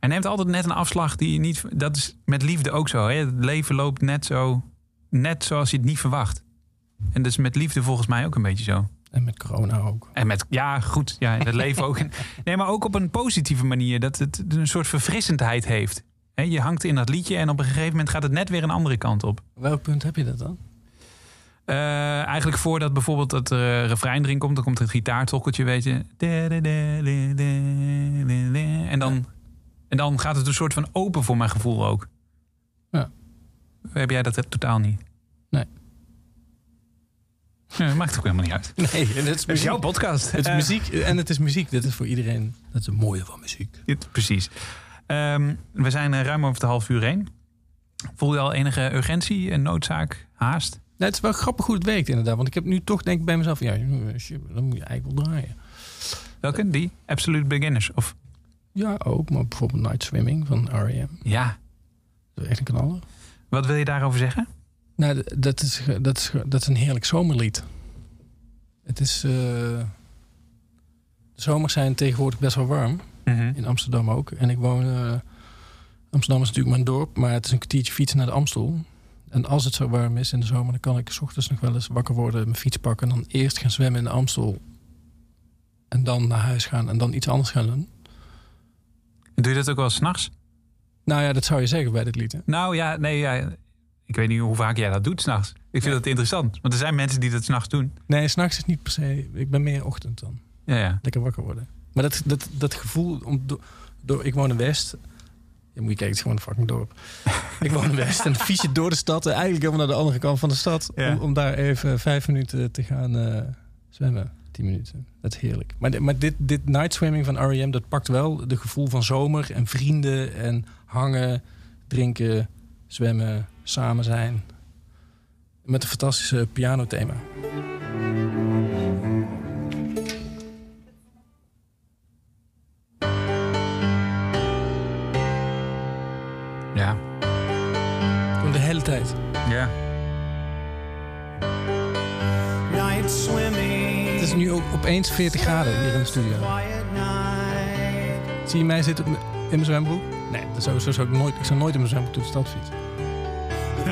Hij neemt altijd net een afslag die je niet... Dat is met liefde ook zo. Hè? Het leven loopt net zo... Net zoals je het niet verwacht. En dat is met liefde volgens mij ook een beetje zo. En met corona ook. En met, ja, goed, ja, dat leven ook. Nee, maar ook op een positieve manier. Dat het een soort verfrissendheid heeft. Je hangt in dat liedje en op een gegeven moment gaat het net weer een andere kant op. Op welk punt heb je dat dan? Eh, eigenlijk voordat bijvoorbeeld het eh, refrein erin komt, dan komt het gitaartokkeltje, weet je. En dan, en dan gaat het een soort van open voor mijn gevoel ook. Ja. Heb jij dat totaal niet? Nee. Ja, dat maakt ook helemaal niet uit. Nee, het is, Het is jouw podcast. Het is Eh, muziek en het is muziek. Dit is voor iedereen. Dat is het mooie van muziek. Dit- precies. Ehm, we zijn eh, ruim over de half uur heen. Voel je al enige urgentie en noodzaak, haast? Nou, het is wel grappig hoe het werkt inderdaad. Want ik heb nu toch denk ik bij mezelf... Ja, dan moet je eigenlijk wel draaien. Welke? Die? Absolute Beginners? Of Ja, ook. Maar bijvoorbeeld Night Swimming van R.E.M. ja, Dat is echt een knaller. wat wil je daarover zeggen? Nou, dat is, dat, is, dat is een heerlijk zomerlied. Het is... eh, de zomers zijn tegenwoordig best wel warm. In Amsterdam ook. En ik woon... eh, Amsterdam is natuurlijk mijn dorp, maar het is een kwartiertje fietsen naar de Amstel. En als het zo warm is in de zomer, dan kan ik 's ochtends nog wel eens wakker worden, mijn fiets pakken en dan eerst gaan zwemmen in de Amstel. En dan naar huis gaan en dan iets anders gaan doen. Doe je dat ook wel s'nachts? Nou ja, dat zou je zeggen bij dit lied. Hè? Nou ja, nee, ja, ik weet niet hoe vaak jij dat doet s'nachts. Ik vind dat interessant. Want er zijn mensen die dat s'nachts doen. Nee, s'nachts is niet per se. Ik ben meer ochtend dan. Ja, ja. Lekker wakker worden. Maar dat, dat, dat gevoel, om, door, door, ik woon in West. Ja, moet je kijken, het is gewoon een fucking dorp. ik woon in West en fiets je door de stad. En eigenlijk helemaal naar de andere kant van de stad. Ja. Om, om daar even vijf minuten te gaan eh, zwemmen. Tien minuten. Dat is heerlijk. Maar, dit- maar dit, dit night swimming van R.E.M. dat pakt wel de gevoel van zomer en vrienden en hangen, drinken, zwemmen, samen zijn. Met een fantastische pianothema. Ja. Opeens 40 graden hier in de studio. Zie je mij zitten in mijn zwembroek? Nee, dat zou, zo zou ik, nooit, ik zou nooit in mijn zwembroek door de stad fietsen.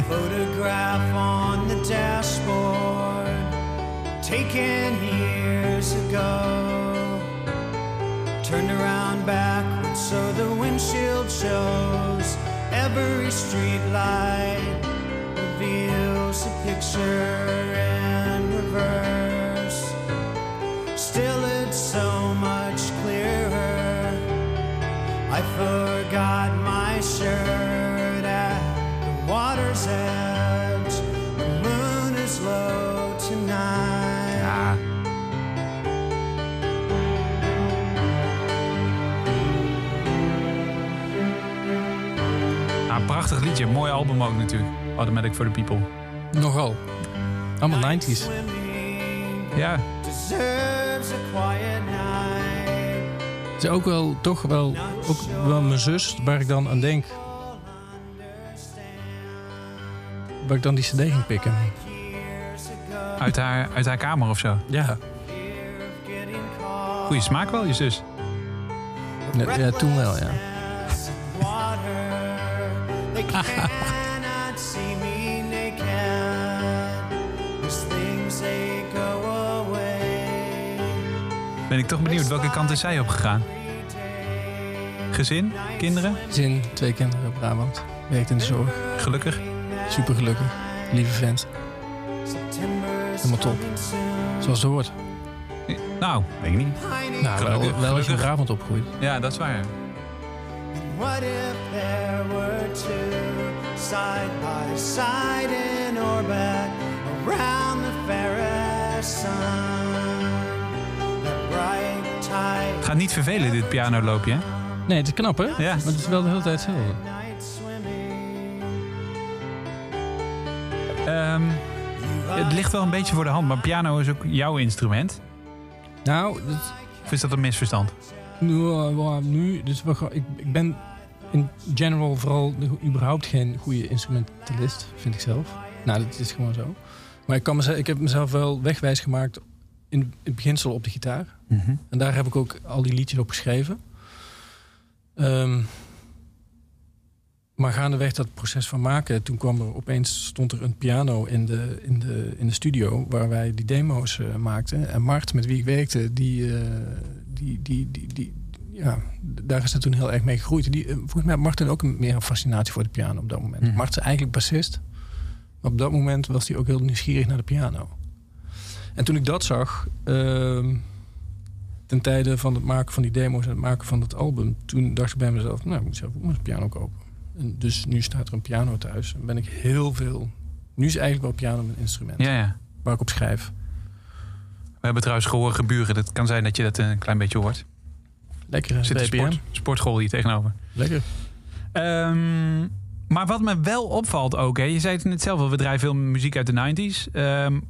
Photograph on the dashboard. Taken years ago. Turned around backwards so the windshield shows. Every street light reveals a picture in reverse. Prachtig liedje. Mooi album ook natuurlijk. Automatic for the People. Nogal. Allemaal 90s. Swimming Ja. Het is ook wel, toch wel, ook wel mijn zus, waar ik dan aan denk. Waar ik dan die cd ging pikken. Uit haar, uit haar kamer of zo. Ja. Goeie smaak wel, je zus. ja, ja, toen wel, ja. Water. They cannot see me naked. These things they go away. Ben ik toch benieuwd, welke kant is zij op gegaan? Gezin? Kinderen? Zin, twee kinderen op Brabant. Werkt in de zorg. Gelukkig? Super gelukkig. Lieve vent. Helemaal top. Zoals het hoort. Nou, weet ik niet. Nou, Gelukkig, wel, wel als je in gelukkig. Brabant opgroeit. Ja, dat is waar. What if there were two side by side in orbit around the fairest sun. That bright tide. Gaat niet vervelen, dit pianoloopje, hè? Nee, het is knap, hè? Ja. Maar het is wel de hele tijd hetzelfde. Ehm, het ligt wel een beetje voor de hand, maar piano is ook jouw instrument. Nou, dat, Of is dat een misverstand? nu, eh, nu dus we, gaan- ik, ik ben in general vooral überhaupt geen goede instrumentalist, vind ik zelf. Nou, dat is gewoon zo. Maar ik, kan mezelf, ik heb mezelf wel wegwijs gemaakt in het beginsel op de gitaar. En daar heb ik ook al die liedjes op geschreven. Ehm, maar gaandeweg dat proces van maken, toen kwam er opeens stond er een piano in de, in de, in de studio waar wij die demo's eh, maakten. En Mart, met wie ik werkte, die, eh, die, die, die, die, ja, daar is het toen heel erg mee gegroeid. Die, eh, volgens mij had Martin ook een, meer een fascinatie voor de piano op dat moment. Mhm. Mart is eigenlijk bassist. Maar op dat moment was hij ook heel nieuwsgierig naar de piano. En toen ik dat zag, ehm, ten tijde van het maken van die demo's en het maken van het album, toen dacht ik bij mezelf, nou, ik moet zelf ook maar een piano kopen. En dus nu staat er een piano thuis. En ben ik heel veel. Nu is eigenlijk wel piano mijn instrument. Ja, ja. Waar ik op schrijf. We hebben trouwens gehoorde buren. Het kan zijn dat je dat een klein beetje hoort. Lekker Er zit een sport, sportschool hier tegenover. Lekker. Ehm, maar wat me wel opvalt ook, hè, je zei het net zelf al, we draaien veel muziek uit de 90s. Ehm,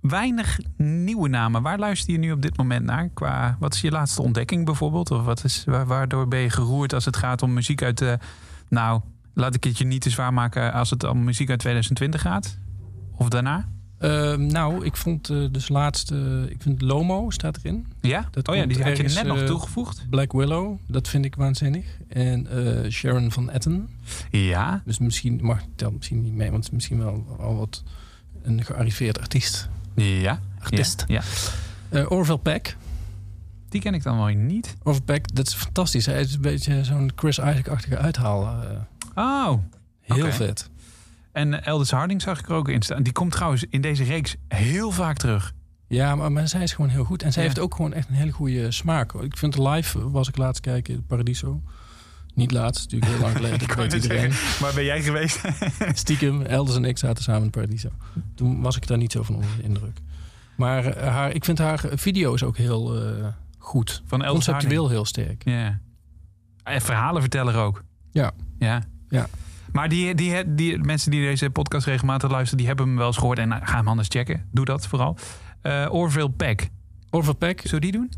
weinig nieuwe namen. Waar luister je nu op dit moment naar? Qua, wat is je laatste ontdekking bijvoorbeeld? Of wat is, waar- waardoor ben je geroerd als het gaat om muziek uit de... Nou, laat ik het je niet te zwaar maken als het om muziek uit 2020 gaat. Of daarna? Ehm, nou, ik vond eh, dus laatst, eh, ik vind Lomo staat erin. Ja? Dat oh ja, die had je net nog eh, toegevoegd. Black Willow, dat vind ik waanzinnig. En eh, Sharon van Etten. Ja. Dus misschien, mag telt misschien niet mee, want het is misschien wel al wat een gearriveerd artiest. Ja. Artiest. Ja. ja. Orville Peck. Die ken ik dan wel niet. Orville Peck, dat is fantastisch. Hij is een beetje zo'n Chris Isaac-achtige uithaal. Oh, heel vet. En Elders Harding zag ik er ook in staan. Die komt trouwens in deze reeks heel vaak terug. Ja, maar, maar zij is gewoon heel goed. En zij Ja. heeft ook gewoon echt een hele goede smaak. Ik vind live, was ik laatst kijken, Paradiso. Niet laatst, natuurlijk heel lang geleden. dat weet iedereen. Maar ben jij geweest? Stiekem, Elders en ik zaten samen in Paradiso. Toen was ik daar niet zo van onder de indruk. Maar eh, haar, ik vind haar video's ook heel eh, goed. Van Elders Conceptueel heel sterk. Ja. En verhalenverteller ook. Ja. Ja. Ja. Maar die, die, die, mensen die deze podcast regelmatig luisteren, die hebben hem wel eens gehoord. En nou, ga hem anders checken. Doe dat vooral. Eh Orville Peck. Orville Peck, Zou die doen?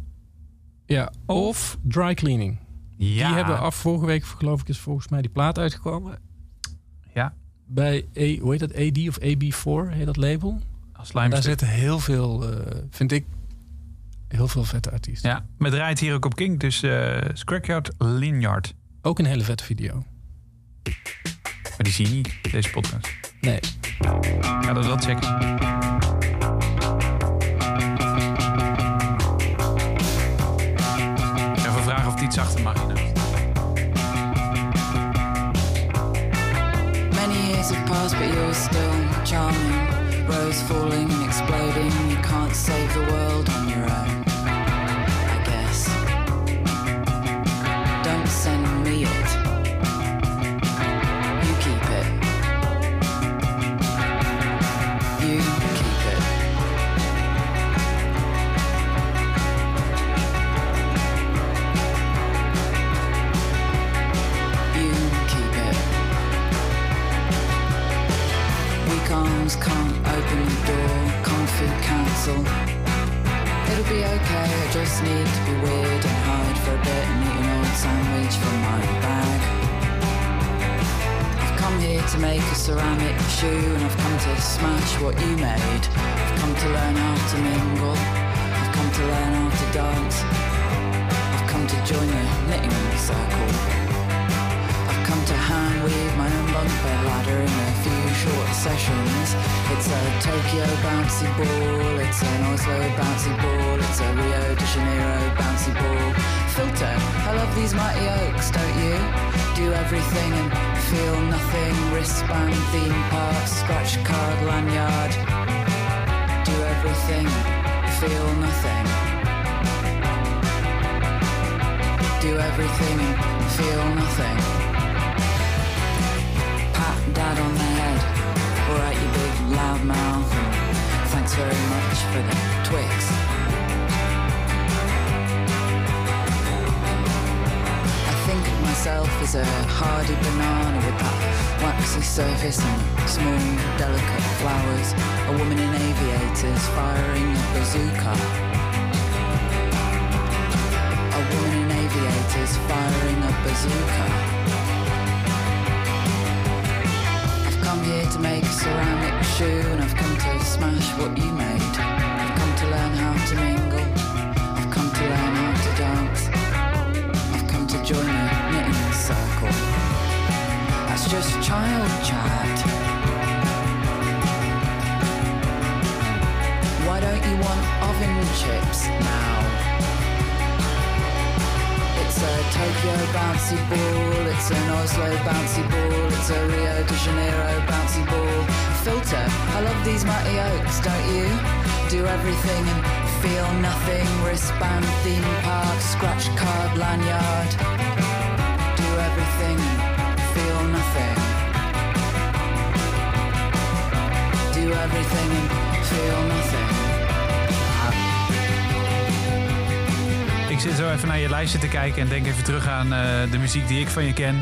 ja. Of Dry Cleaning. Ja. Die hebben af vorige week, geloof ik, is volgens mij die plaat uitgekomen. Ja. Bij, A, hoe heet dat, AD of AB4 heet dat label. Als daar zitten heel veel, eh, vind ik, heel veel vette artiesten. Ja, maar het draait hier ook op King. Dus eh Scrackyard Linyard. Ook een hele vette video. Maar die zie je niet, deze podcast. Nee, Ga dat wel checken. Even vragen of het iets zachter mag. Many years have passed, but you're still charming. Rose falling and exploding. You can't save the world on your own. Ceramic shoe and I've come to smash what you made. I've come to learn how to mingle, I've come to learn how to dance. I've come to join the knitting circle. I've come to hand weave my own bunk ladder in a few short sessions. It's a Tokyo bouncy ball, it's an Oslo bouncy ball, it's a Rio de Janeiro bouncy ball. Filter, I love these mighty oaks, don't you? Do everything and feel nothing. Wristband, theme park, scratch card, lanyard. Do everything, feel nothing. Do everything and feel nothing. Pat pat on the head. Alright, you big loud mouth. Thanks very much for the Twix. Myself as a hardy banana with that waxy surface and small, delicate flowers. A woman in aviators firing a bazooka. A woman in aviators firing a bazooka. I've come here to make a ceramic shoe and I've come to smash what you made. I've come to learn how to mingle. Just child chat. Why don't you want oven chips now? It's a Tokyo bouncy ball, it's an Oslo bouncy ball, it's a Rio de Janeiro bouncy ball. Filter, I love these mighty oaks, don't you? Do everything and feel nothing. Wristband, theme park, scratch card, lanyard. Do everything everything and feel nothing. Ik zit zo even naar je lijstje te kijken en denk even terug aan eh, de muziek die ik van je ken.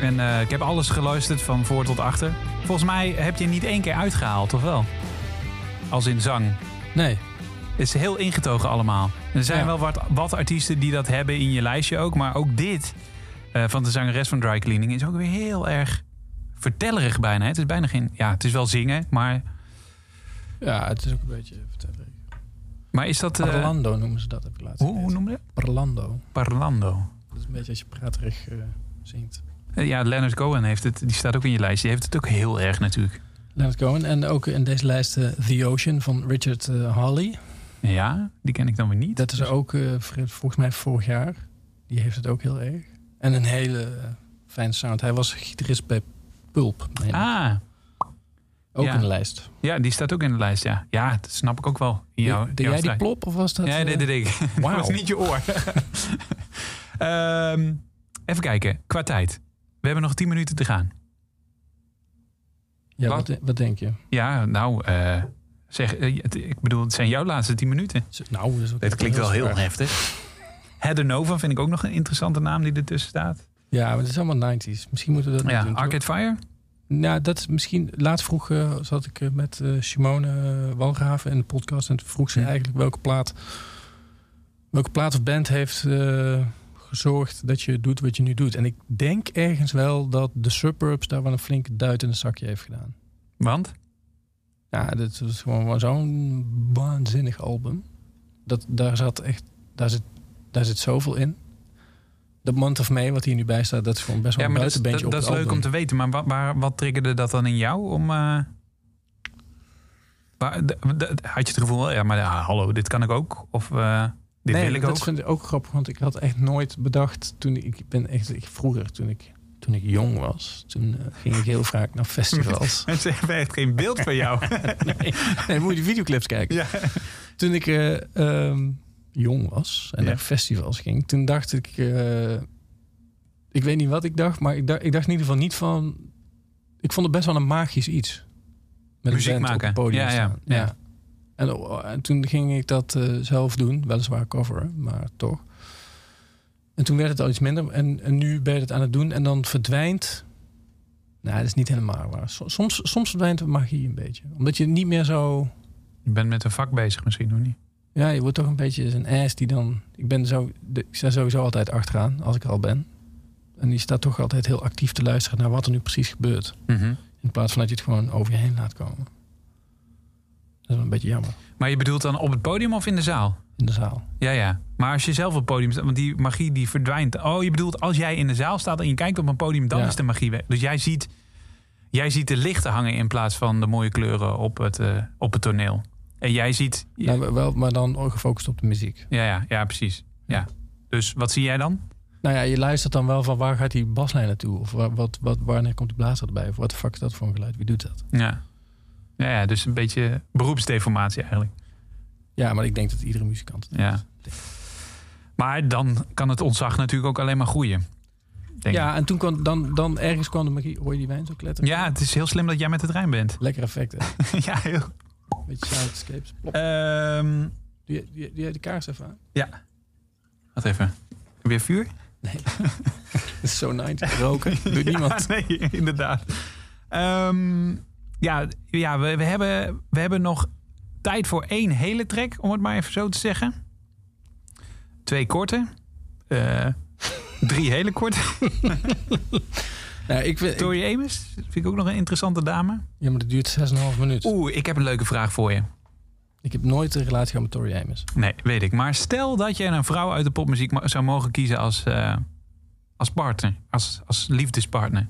En eh, ik heb alles geluisterd van voor tot achter. Volgens mij heb je niet één keer uitgehaald, of wel? Als in zang. Nee. Het is heel ingetogen allemaal. Er zijn Ja. wel wat, wat artiesten die dat hebben in je lijstje ook. Maar ook dit eh, van de zangeres van Dry Cleaning is ook weer heel erg vertellerig bijna. hè. Het is bijna geen... Ja, het is wel zingen, maar... Ja, het is ook een beetje vertellen. Maar is dat... eh, Parlando noemen ze dat, heb ik laatst hoe, hoe gelezen. noem je dat? Parlando. Parlando. Dat is een beetje als je praterig eh, zingt. Eh, Ja, Leonard Cohen heeft het. Die staat ook in je lijstje. Die heeft het ook heel erg natuurlijk. Leonard Cohen. En ook in deze lijst The Ocean van Richard eh, Hawley. Ja, die ken ik dan weer niet. Dat is ook volgens mij vorig jaar. Die heeft het ook heel erg. En een hele fijne sound. Hij was gitarist bij Pulp. Ah, ook ja. in de lijst. ja, die staat ook in de lijst, ja. Ja, dat snap ik ook wel. In jouw, Deed jouw jij die plop of was dat... Ja, eh, nee, dat deed ik. Dat was niet je oor. Ehm, even kijken, qua tijd. We hebben nog 10 minuten te gaan. ja, Wat? wat, denk je? Ja, nou, eh, zeg, eh, ik bedoel, het zijn jouw laatste 10 minuten. Nou, Dit klinkt wel heel heftig. Heather Nova vind ik ook nog een interessante naam die ertussen staat. Ja, maar het is allemaal 90s. Misschien moeten we dat Ja, doen. toch? Arcade Fire? Nou, dat is misschien. Laatst vroeg eh, zat ik eh, met eh, Simone Walgraven in de podcast. En vroeg ze eigenlijk welke plaat. Welke plaat of band heeft gezorgd dat je doet wat je nu doet. En ik denk ergens wel dat de Suburbs daar wel een flinke duit in een zakje heeft gedaan. Want? Ja, dit was gewoon zo'n waanzinnig album. Dat, daar zat echt. Daar zit, daar zit zoveel in. De Month of May, wat hier nu bij staat, dat is gewoon best wel Ja, een maar dat, buitenbeentje dat, dat is leuk om te weten. Maar wat, waar, wat triggerde dat dan in jou om... eh, waar- had je het gevoel, ja, maar ja, hallo, dit kan ik ook? Of eh, dit nee, wil ik dat ook? vind ik ook grappig, want ik had echt nooit bedacht toen ik, ik ben echt ik, vroeger toen ik toen ik jong was, toen eh, ging ik heel vaak naar festivals. Mensen hebben echt geen beeld van jou. nee, nee, moet je videoclips kijken. ja. Toen ik eh, ehm, jong was en Ja. naar festivals ging, toen dacht ik, eh, ik weet niet wat ik dacht, maar ik dacht, ik dacht in ieder geval niet van, ik vond het best wel een magisch iets. Met Muziek een band maken. op het podium Ja, ja, staan. ja. En, oh, en toen ging ik dat eh, zelf doen, weliswaar coveren, maar toch. En toen werd het al iets minder. En, en nu ben je het aan het doen en dan verdwijnt. Nou, dat is niet helemaal waar. So- Soms, soms verdwijnt de magie een beetje. Omdat je niet meer zo. Je bent met een vak bezig misschien, nog niet? Ja, je wordt toch een beetje een ass die dan. Ik ben zo. ik sta sowieso altijd achteraan als ik er al ben. En die staat toch altijd heel actief te luisteren naar wat er nu precies gebeurt. Mhm. In plaats van dat je het gewoon over je heen laat komen. Dat is wel een beetje jammer. Maar je bedoelt dan op het podium of in de zaal? In de zaal. Ja, ja. Maar als je zelf op het podium staat, want die magie die verdwijnt. Oh, je bedoelt als jij in de zaal staat en je kijkt op een podium, dan Ja. is de magie weg. Dus jij ziet, jij ziet de lichten hangen in plaats van de mooie kleuren op het, eh, op het toneel. En jij ziet. Nou, wel, maar dan gefocust op de muziek. ja, ja, ja, precies. Ja. Dus wat zie jij dan? Nou ja, je luistert dan wel van waar gaat die baslijn naartoe? Of waar, wat, wat, wanneer komt die blazer erbij? Of wat de fuck is dat voor een geluid? Wie doet dat? Ja. Ja, ja dus een beetje beroepsdeformatie eigenlijk. Ja, maar ik denk dat iedere muzikant Ja. Maar dan kan het ontzag natuurlijk ook alleen maar groeien. ik. Ja, en toen kwam dan, dan ergens kwam de magie. Hoor je die wijn zo kletteren? Ja, het is heel slim dat jij met het Rijn bent. Lekker effect, hè? ja, heel. Beetje soundscapes. Ehm, Doe, jij de kaars even aan? ja. Wacht even. Weer vuur? Dat is zo 90 roken. Doet niemand. Ja, nee, inderdaad. Ehm, ja, ja we, we, hebben, we hebben nog tijd voor één hele track, om het maar even zo te zeggen. Twee korte. Eh, drie hele korte. Nou, ik vind, ik- Tori Amos, vind ik ook nog een interessante dame. ja, maar dat duurt 6,5 minuten. Oeh, ik heb een leuke vraag voor je. Ik heb nooit een relatie gehad met Tori Amos. Nee, weet ik. Maar stel dat je een vrouw uit de popmuziek zou mogen kiezen als, eh, als partner, als, als liefdespartner.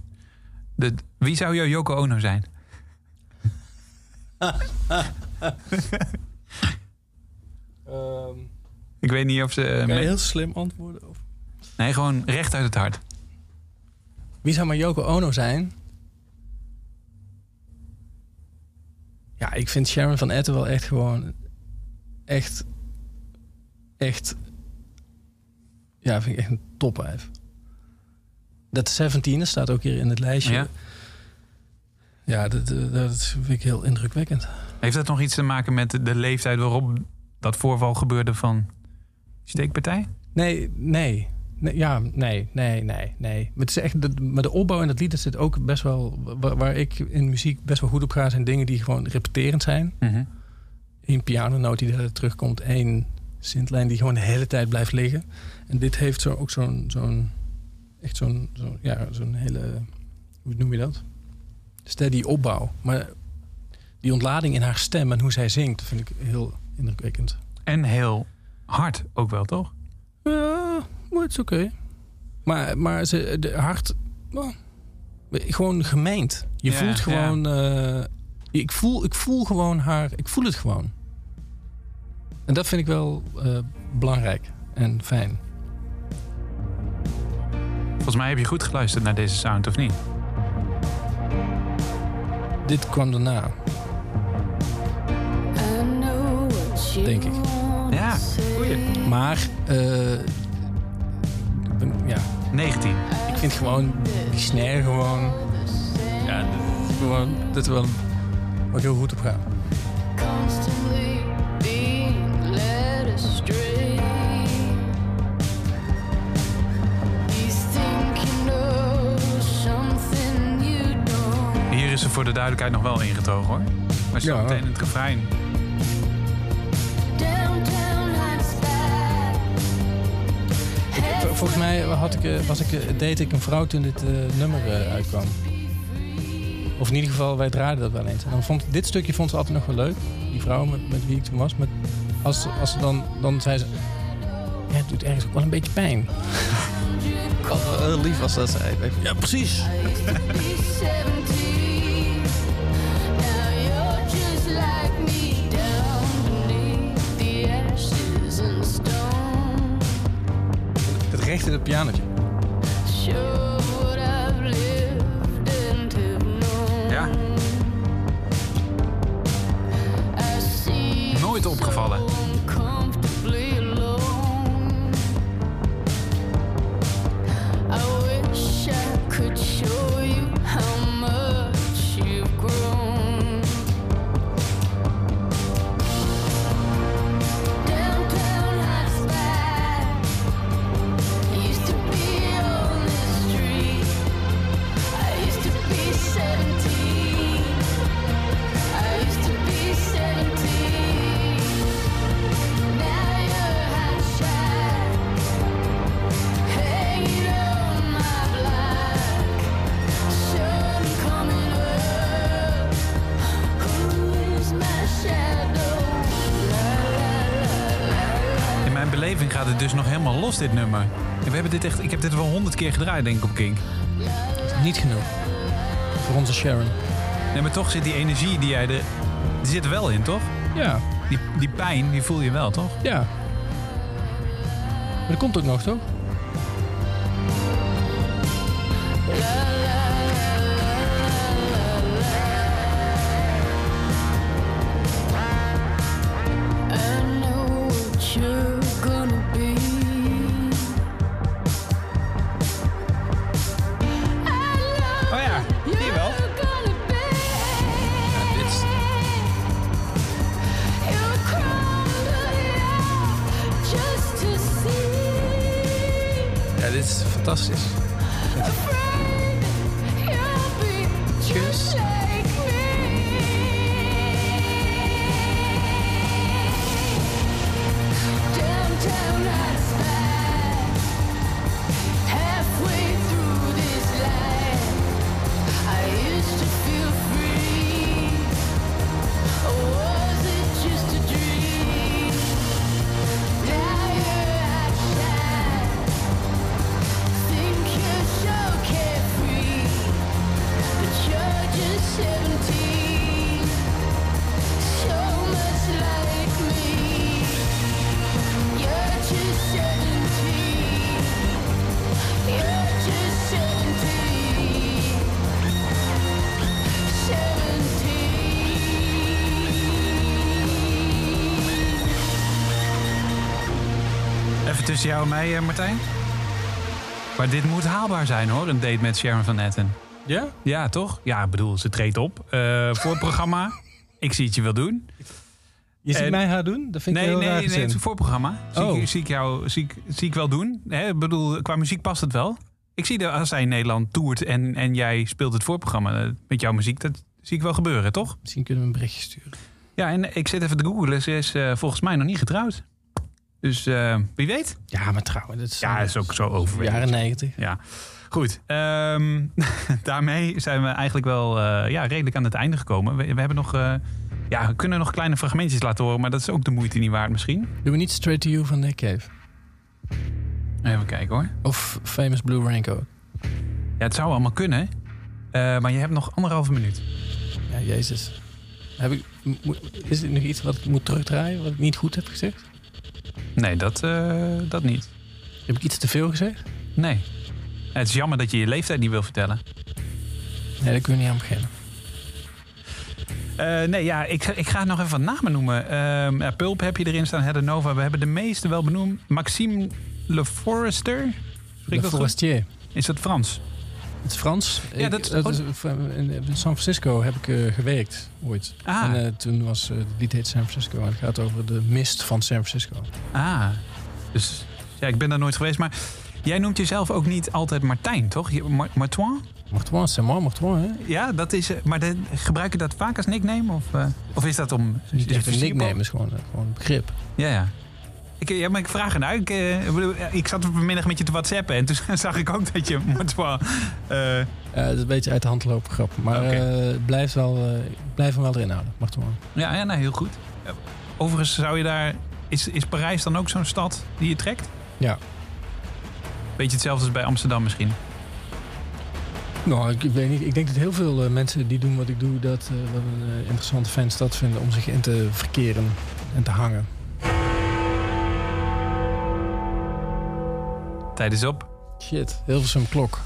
De, wie zou jouw Yoko Ono zijn? Ik weet niet of ze... kan je met- heel slim antwoorden? Of? Nee, gewoon recht uit het hart. Wie zou maar Yoko Ono zijn? Ja, ik vind Sharon van Etten wel echt gewoon... Echt... Echt... Ja, vind ik echt een topwijf. Dat 17 staat ook hier in het lijstje. Ja? Ja, dat, dat, vind ik heel indrukwekkend. Heeft dat nog iets te maken met de, leeftijd waarop dat voorval gebeurde van steekpartij? Nee, nee. Nee ja, nee, nee, nee, nee. Maar, het is echt, de, maar de opbouw in dat lied dat zit ook best wel... Waar, waar ik in muziek best wel goed op ga... zijn dingen die gewoon repeterend zijn. Mhm. Eén pianonoot die tijd terugkomt. één syntlijn die gewoon de hele tijd blijft liggen. En dit heeft zo, ook zo'n... zo'n echt zo'n zo'n ja, zo'n hele... Hoe noem je dat? Steady opbouw. Maar die ontlading in haar stem en hoe zij zingt... vind ik heel indrukwekkend. En heel hard ook wel, toch? Ja, maar het is oké. Maar, maar ze, de hart... nou, gewoon gemeend. Je Ja, voelt ja. gewoon... eh, ik, voel, ik voel gewoon haar... Ik voel het gewoon. En dat vind ik wel eh, belangrijk en fijn. Volgens mij heb je goed geluisterd naar deze sound, of niet? Dit kwam daarna, denk ik. Ja, goeie. Maar... eh, ja, 19. ik vind gewoon die snare gewoon... Ja, dat is gewoon... Dat is wel ik heel goed op ga. Constantly being led astray. He's thinking of something you don't. Hier is ze voor de duidelijkheid nog wel ingetogen, hoor. Maar zo Ja. meteen in het refrein. Volgens mij had ik, eh, was ik, eh, date ik een vrouw toen dit eh, nummer uitkwam. Of in ieder geval, wij draaiden dat wel eens. En dan vond, dit stukje vond ze altijd nog wel leuk. Die vrouw met, met wie ik toen was. Maar als, als ze dan, dan zei ze... Ja, het doet ergens ook wel een beetje pijn. Was lief als dat zei. Ja, precies. Het recht in het pianotje. Ja. Nooit opgevallen. Dit nummer. We hebben dit echt, ik heb dit wel honderd keer gedraaid, denk ik, op Kink. Niet genoeg. Voor onze Sharon. Nee, maar toch zit die energie die jij er... Die zit er wel in, toch? Ja, Die, die pijn, die voel je wel, toch? ja. Maar dat komt ook nog, toch? Tussen jou en mij, eh, Martijn. Maar dit moet haalbaar zijn hoor, een date met Sharon van Etten. Ja? Ja, toch? Ja, ik bedoel, ze treedt op eh, voor het programma. Ik zie het je wel doen. Je ziet En- mij haar doen? Dat vind ik Nee, heel nee, raar nee, het is gezin. een voorprogramma. Zie, Oh. ik, zie ik jou zie ik, zie ik wel doen. Hè, ik bedoel, qua muziek past het wel. Ik zie dat als zij in Nederland toert en, en jij speelt het voorprogramma eh, met jouw muziek, dat zie ik wel gebeuren, toch? Misschien kunnen we een berichtje sturen. Ja, en ik zit even te googlen. Ze is volgens mij nog niet getrouwd. Dus eh, wie weet? Ja, maar trouwen, dat is, Ja, dat is ook zo overwegend. jaren negentig. Ja, goed. Ehm, daarmee zijn we eigenlijk wel eh, ja, redelijk aan het einde gekomen. We, we hebben nog, eh, ja, we kunnen nog kleine fragmentjes laten horen, maar dat is ook de moeite niet waard misschien. Doen we niet Straight to You van Nick Cave? Even kijken hoor. Of Famous Blue Raincoat? Ja, het zou allemaal kunnen, eh, maar je hebt nog anderhalve minuut. Ja, jezus. Heb ik, is er nog iets wat ik moet terugdraaien, wat ik niet goed heb gezegd? Nee, dat, eh, dat niet. Heb ik iets te veel gezegd? Nee. Het is jammer dat je je leeftijd niet wil vertellen. Nee, daar kun je niet aan beginnen. Eh, nee, ja, ik, ik ga nog even wat namen noemen. Ehm, ja, Pulp heb je erin staan, Heather Nova. We hebben de meeste wel benoemd. Maxime Le Forester. Goed? Forestier. Is dat Frans? Het is Frans. Ja, Ik- dat- is, in, in San Francisco heb ik eh, gewerkt ooit. Ah. En eh, toen was eh, het lied heet San Francisco. En het gaat over de mist van San Francisco. Ah, dus ja, ik ben daar nooit geweest. Maar jij noemt jezelf ook niet altijd Martijn, toch? Je- Mar- Martoin? Martoin, c'est moi, Martoin, hè? Ja, dat is. eh, Maar de, gebruik je dat vaak als nickname? Of, eh, of is dat om. Is het een nickname, is gewoon, eh, gewoon een begrip. Ja, ja. Ik, ja, maar ik vraag ernaar. Ik, eh, ik bedoel, ik zat vanmiddag met je te whatsappen en toen zag ik ook dat je eh, Eh, dat is een beetje uit de hand lopen grap. Maar Oké. eh, het blijft wel, eh, blijf hem wel erin houden, Martoin. ja, ja, nou, heel goed. Overigens zou je daar. Is, is Parijs dan ook zo'n stad die je trekt? Ja. Beetje hetzelfde als bij Amsterdam misschien. Nou, ik, weet niet. Ik denk dat heel veel eh, mensen die doen wat ik doe, dat eh, wat een eh, interessante fijne stad vinden om zich in te verkeren en te hangen. Tijd is op. Shit, Hilversum klok.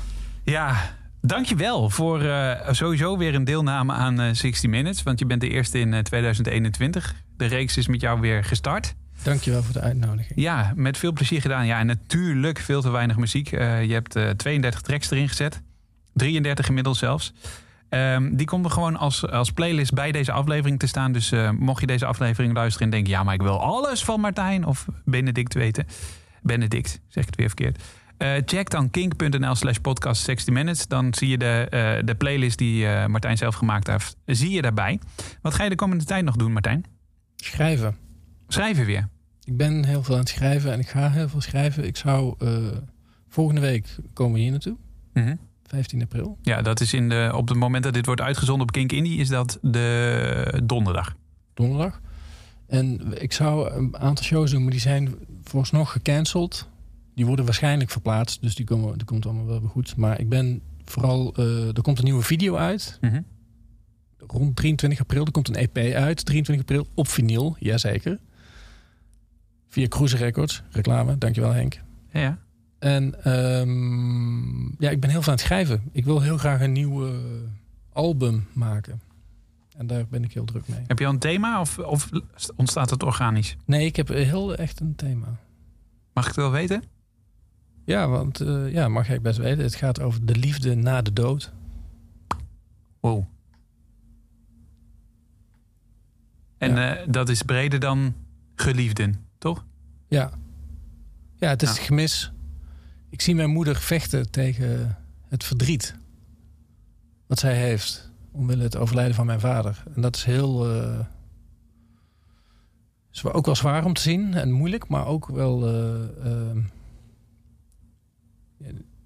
Ja, dankjewel voor eh, sowieso weer een deelname aan eh 60 Minutes. Want je bent de eerste in eh, 2021. De reeks is met jou weer gestart. Dankjewel voor de uitnodiging. Ja, met veel plezier gedaan. Ja, en natuurlijk veel te weinig muziek. Eh, je hebt eh 32 tracks erin gezet. 33 inmiddels zelfs. Ehm, die komt er gewoon als, als playlist bij deze aflevering te staan. Dus eh, mocht je deze aflevering luisteren en denken... ja, maar ik wil alles van Martijn of Benedict weten. Benedict, zeg ik het weer verkeerd. Eh, check dan kink.nl slash podcast 60 minutes. Dan zie je de, eh, de playlist die eh, Martijn zelf gemaakt heeft. Zie je daarbij. Wat ga je de komende tijd nog doen, Martijn? Schrijven. Schrijven weer. Ik ben heel veel aan het schrijven en ik ga heel veel schrijven. Ik zou volgende week komen we hier naartoe, Mhm. 15 april. Ja, dat is in de, op het moment dat dit wordt uitgezonden op Kink Indie, is dat de donderdag. donderdag. En ik zou een aantal shows doen, maar die zijn vooralsnog gecanceld. Die worden waarschijnlijk verplaatst, dus die komen, die komt allemaal wel weer goed. Maar ik ben vooral, eh, er komt een nieuwe video uit. Mhm. Rond 23 april, er komt een EP uit. 23 april op vinyl, jazeker. Via Cruiser Records, reclame, dankjewel Henk. Ja, ja. En ehm, ja, ik ben heel veel aan het schrijven. Ik wil heel graag een nieuw album maken. En daar ben ik heel druk mee. Heb je al een thema of, of ontstaat het organisch? Nee, ik heb heel echt een thema. Mag ik het wel weten? Ja, want eh, ja, mag jij best weten. Het gaat over de liefde na de dood. Wow. En eh, dat is breder dan geliefden, toch? Ja. Ja, het is Ja. gemis. ik zie mijn moeder vechten tegen het verdriet. Wat zij heeft. Omwille het overlijden van mijn vader. En dat is heel. eh, is ook wel zwaar om te zien en moeilijk, maar ook wel. eh, ehm,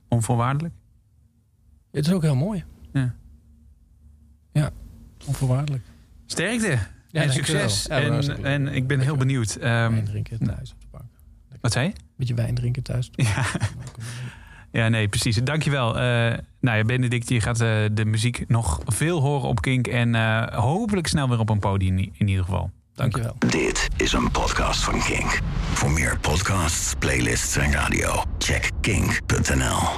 Onvoorwaardelijk? het is ook heel mooi. Ja. Ja, onvoorwaardelijk. Sterkte Ja, en succes. Ja, en, en ik ben heel benieuwd. Ehm, Wijn drinken thuis op de bank. wat zei je? Beetje wijn drinken thuis. Ja. Ja, nee, precies. Dankjewel. Eh nou ja, Benedict, je gaat eh, de muziek nog veel horen op Kink. En eh, hopelijk snel weer op een podium in, in ieder geval. Dankjewel. Dit is een podcast van Kink. Voor meer podcasts, playlists en radio, check kink.nl.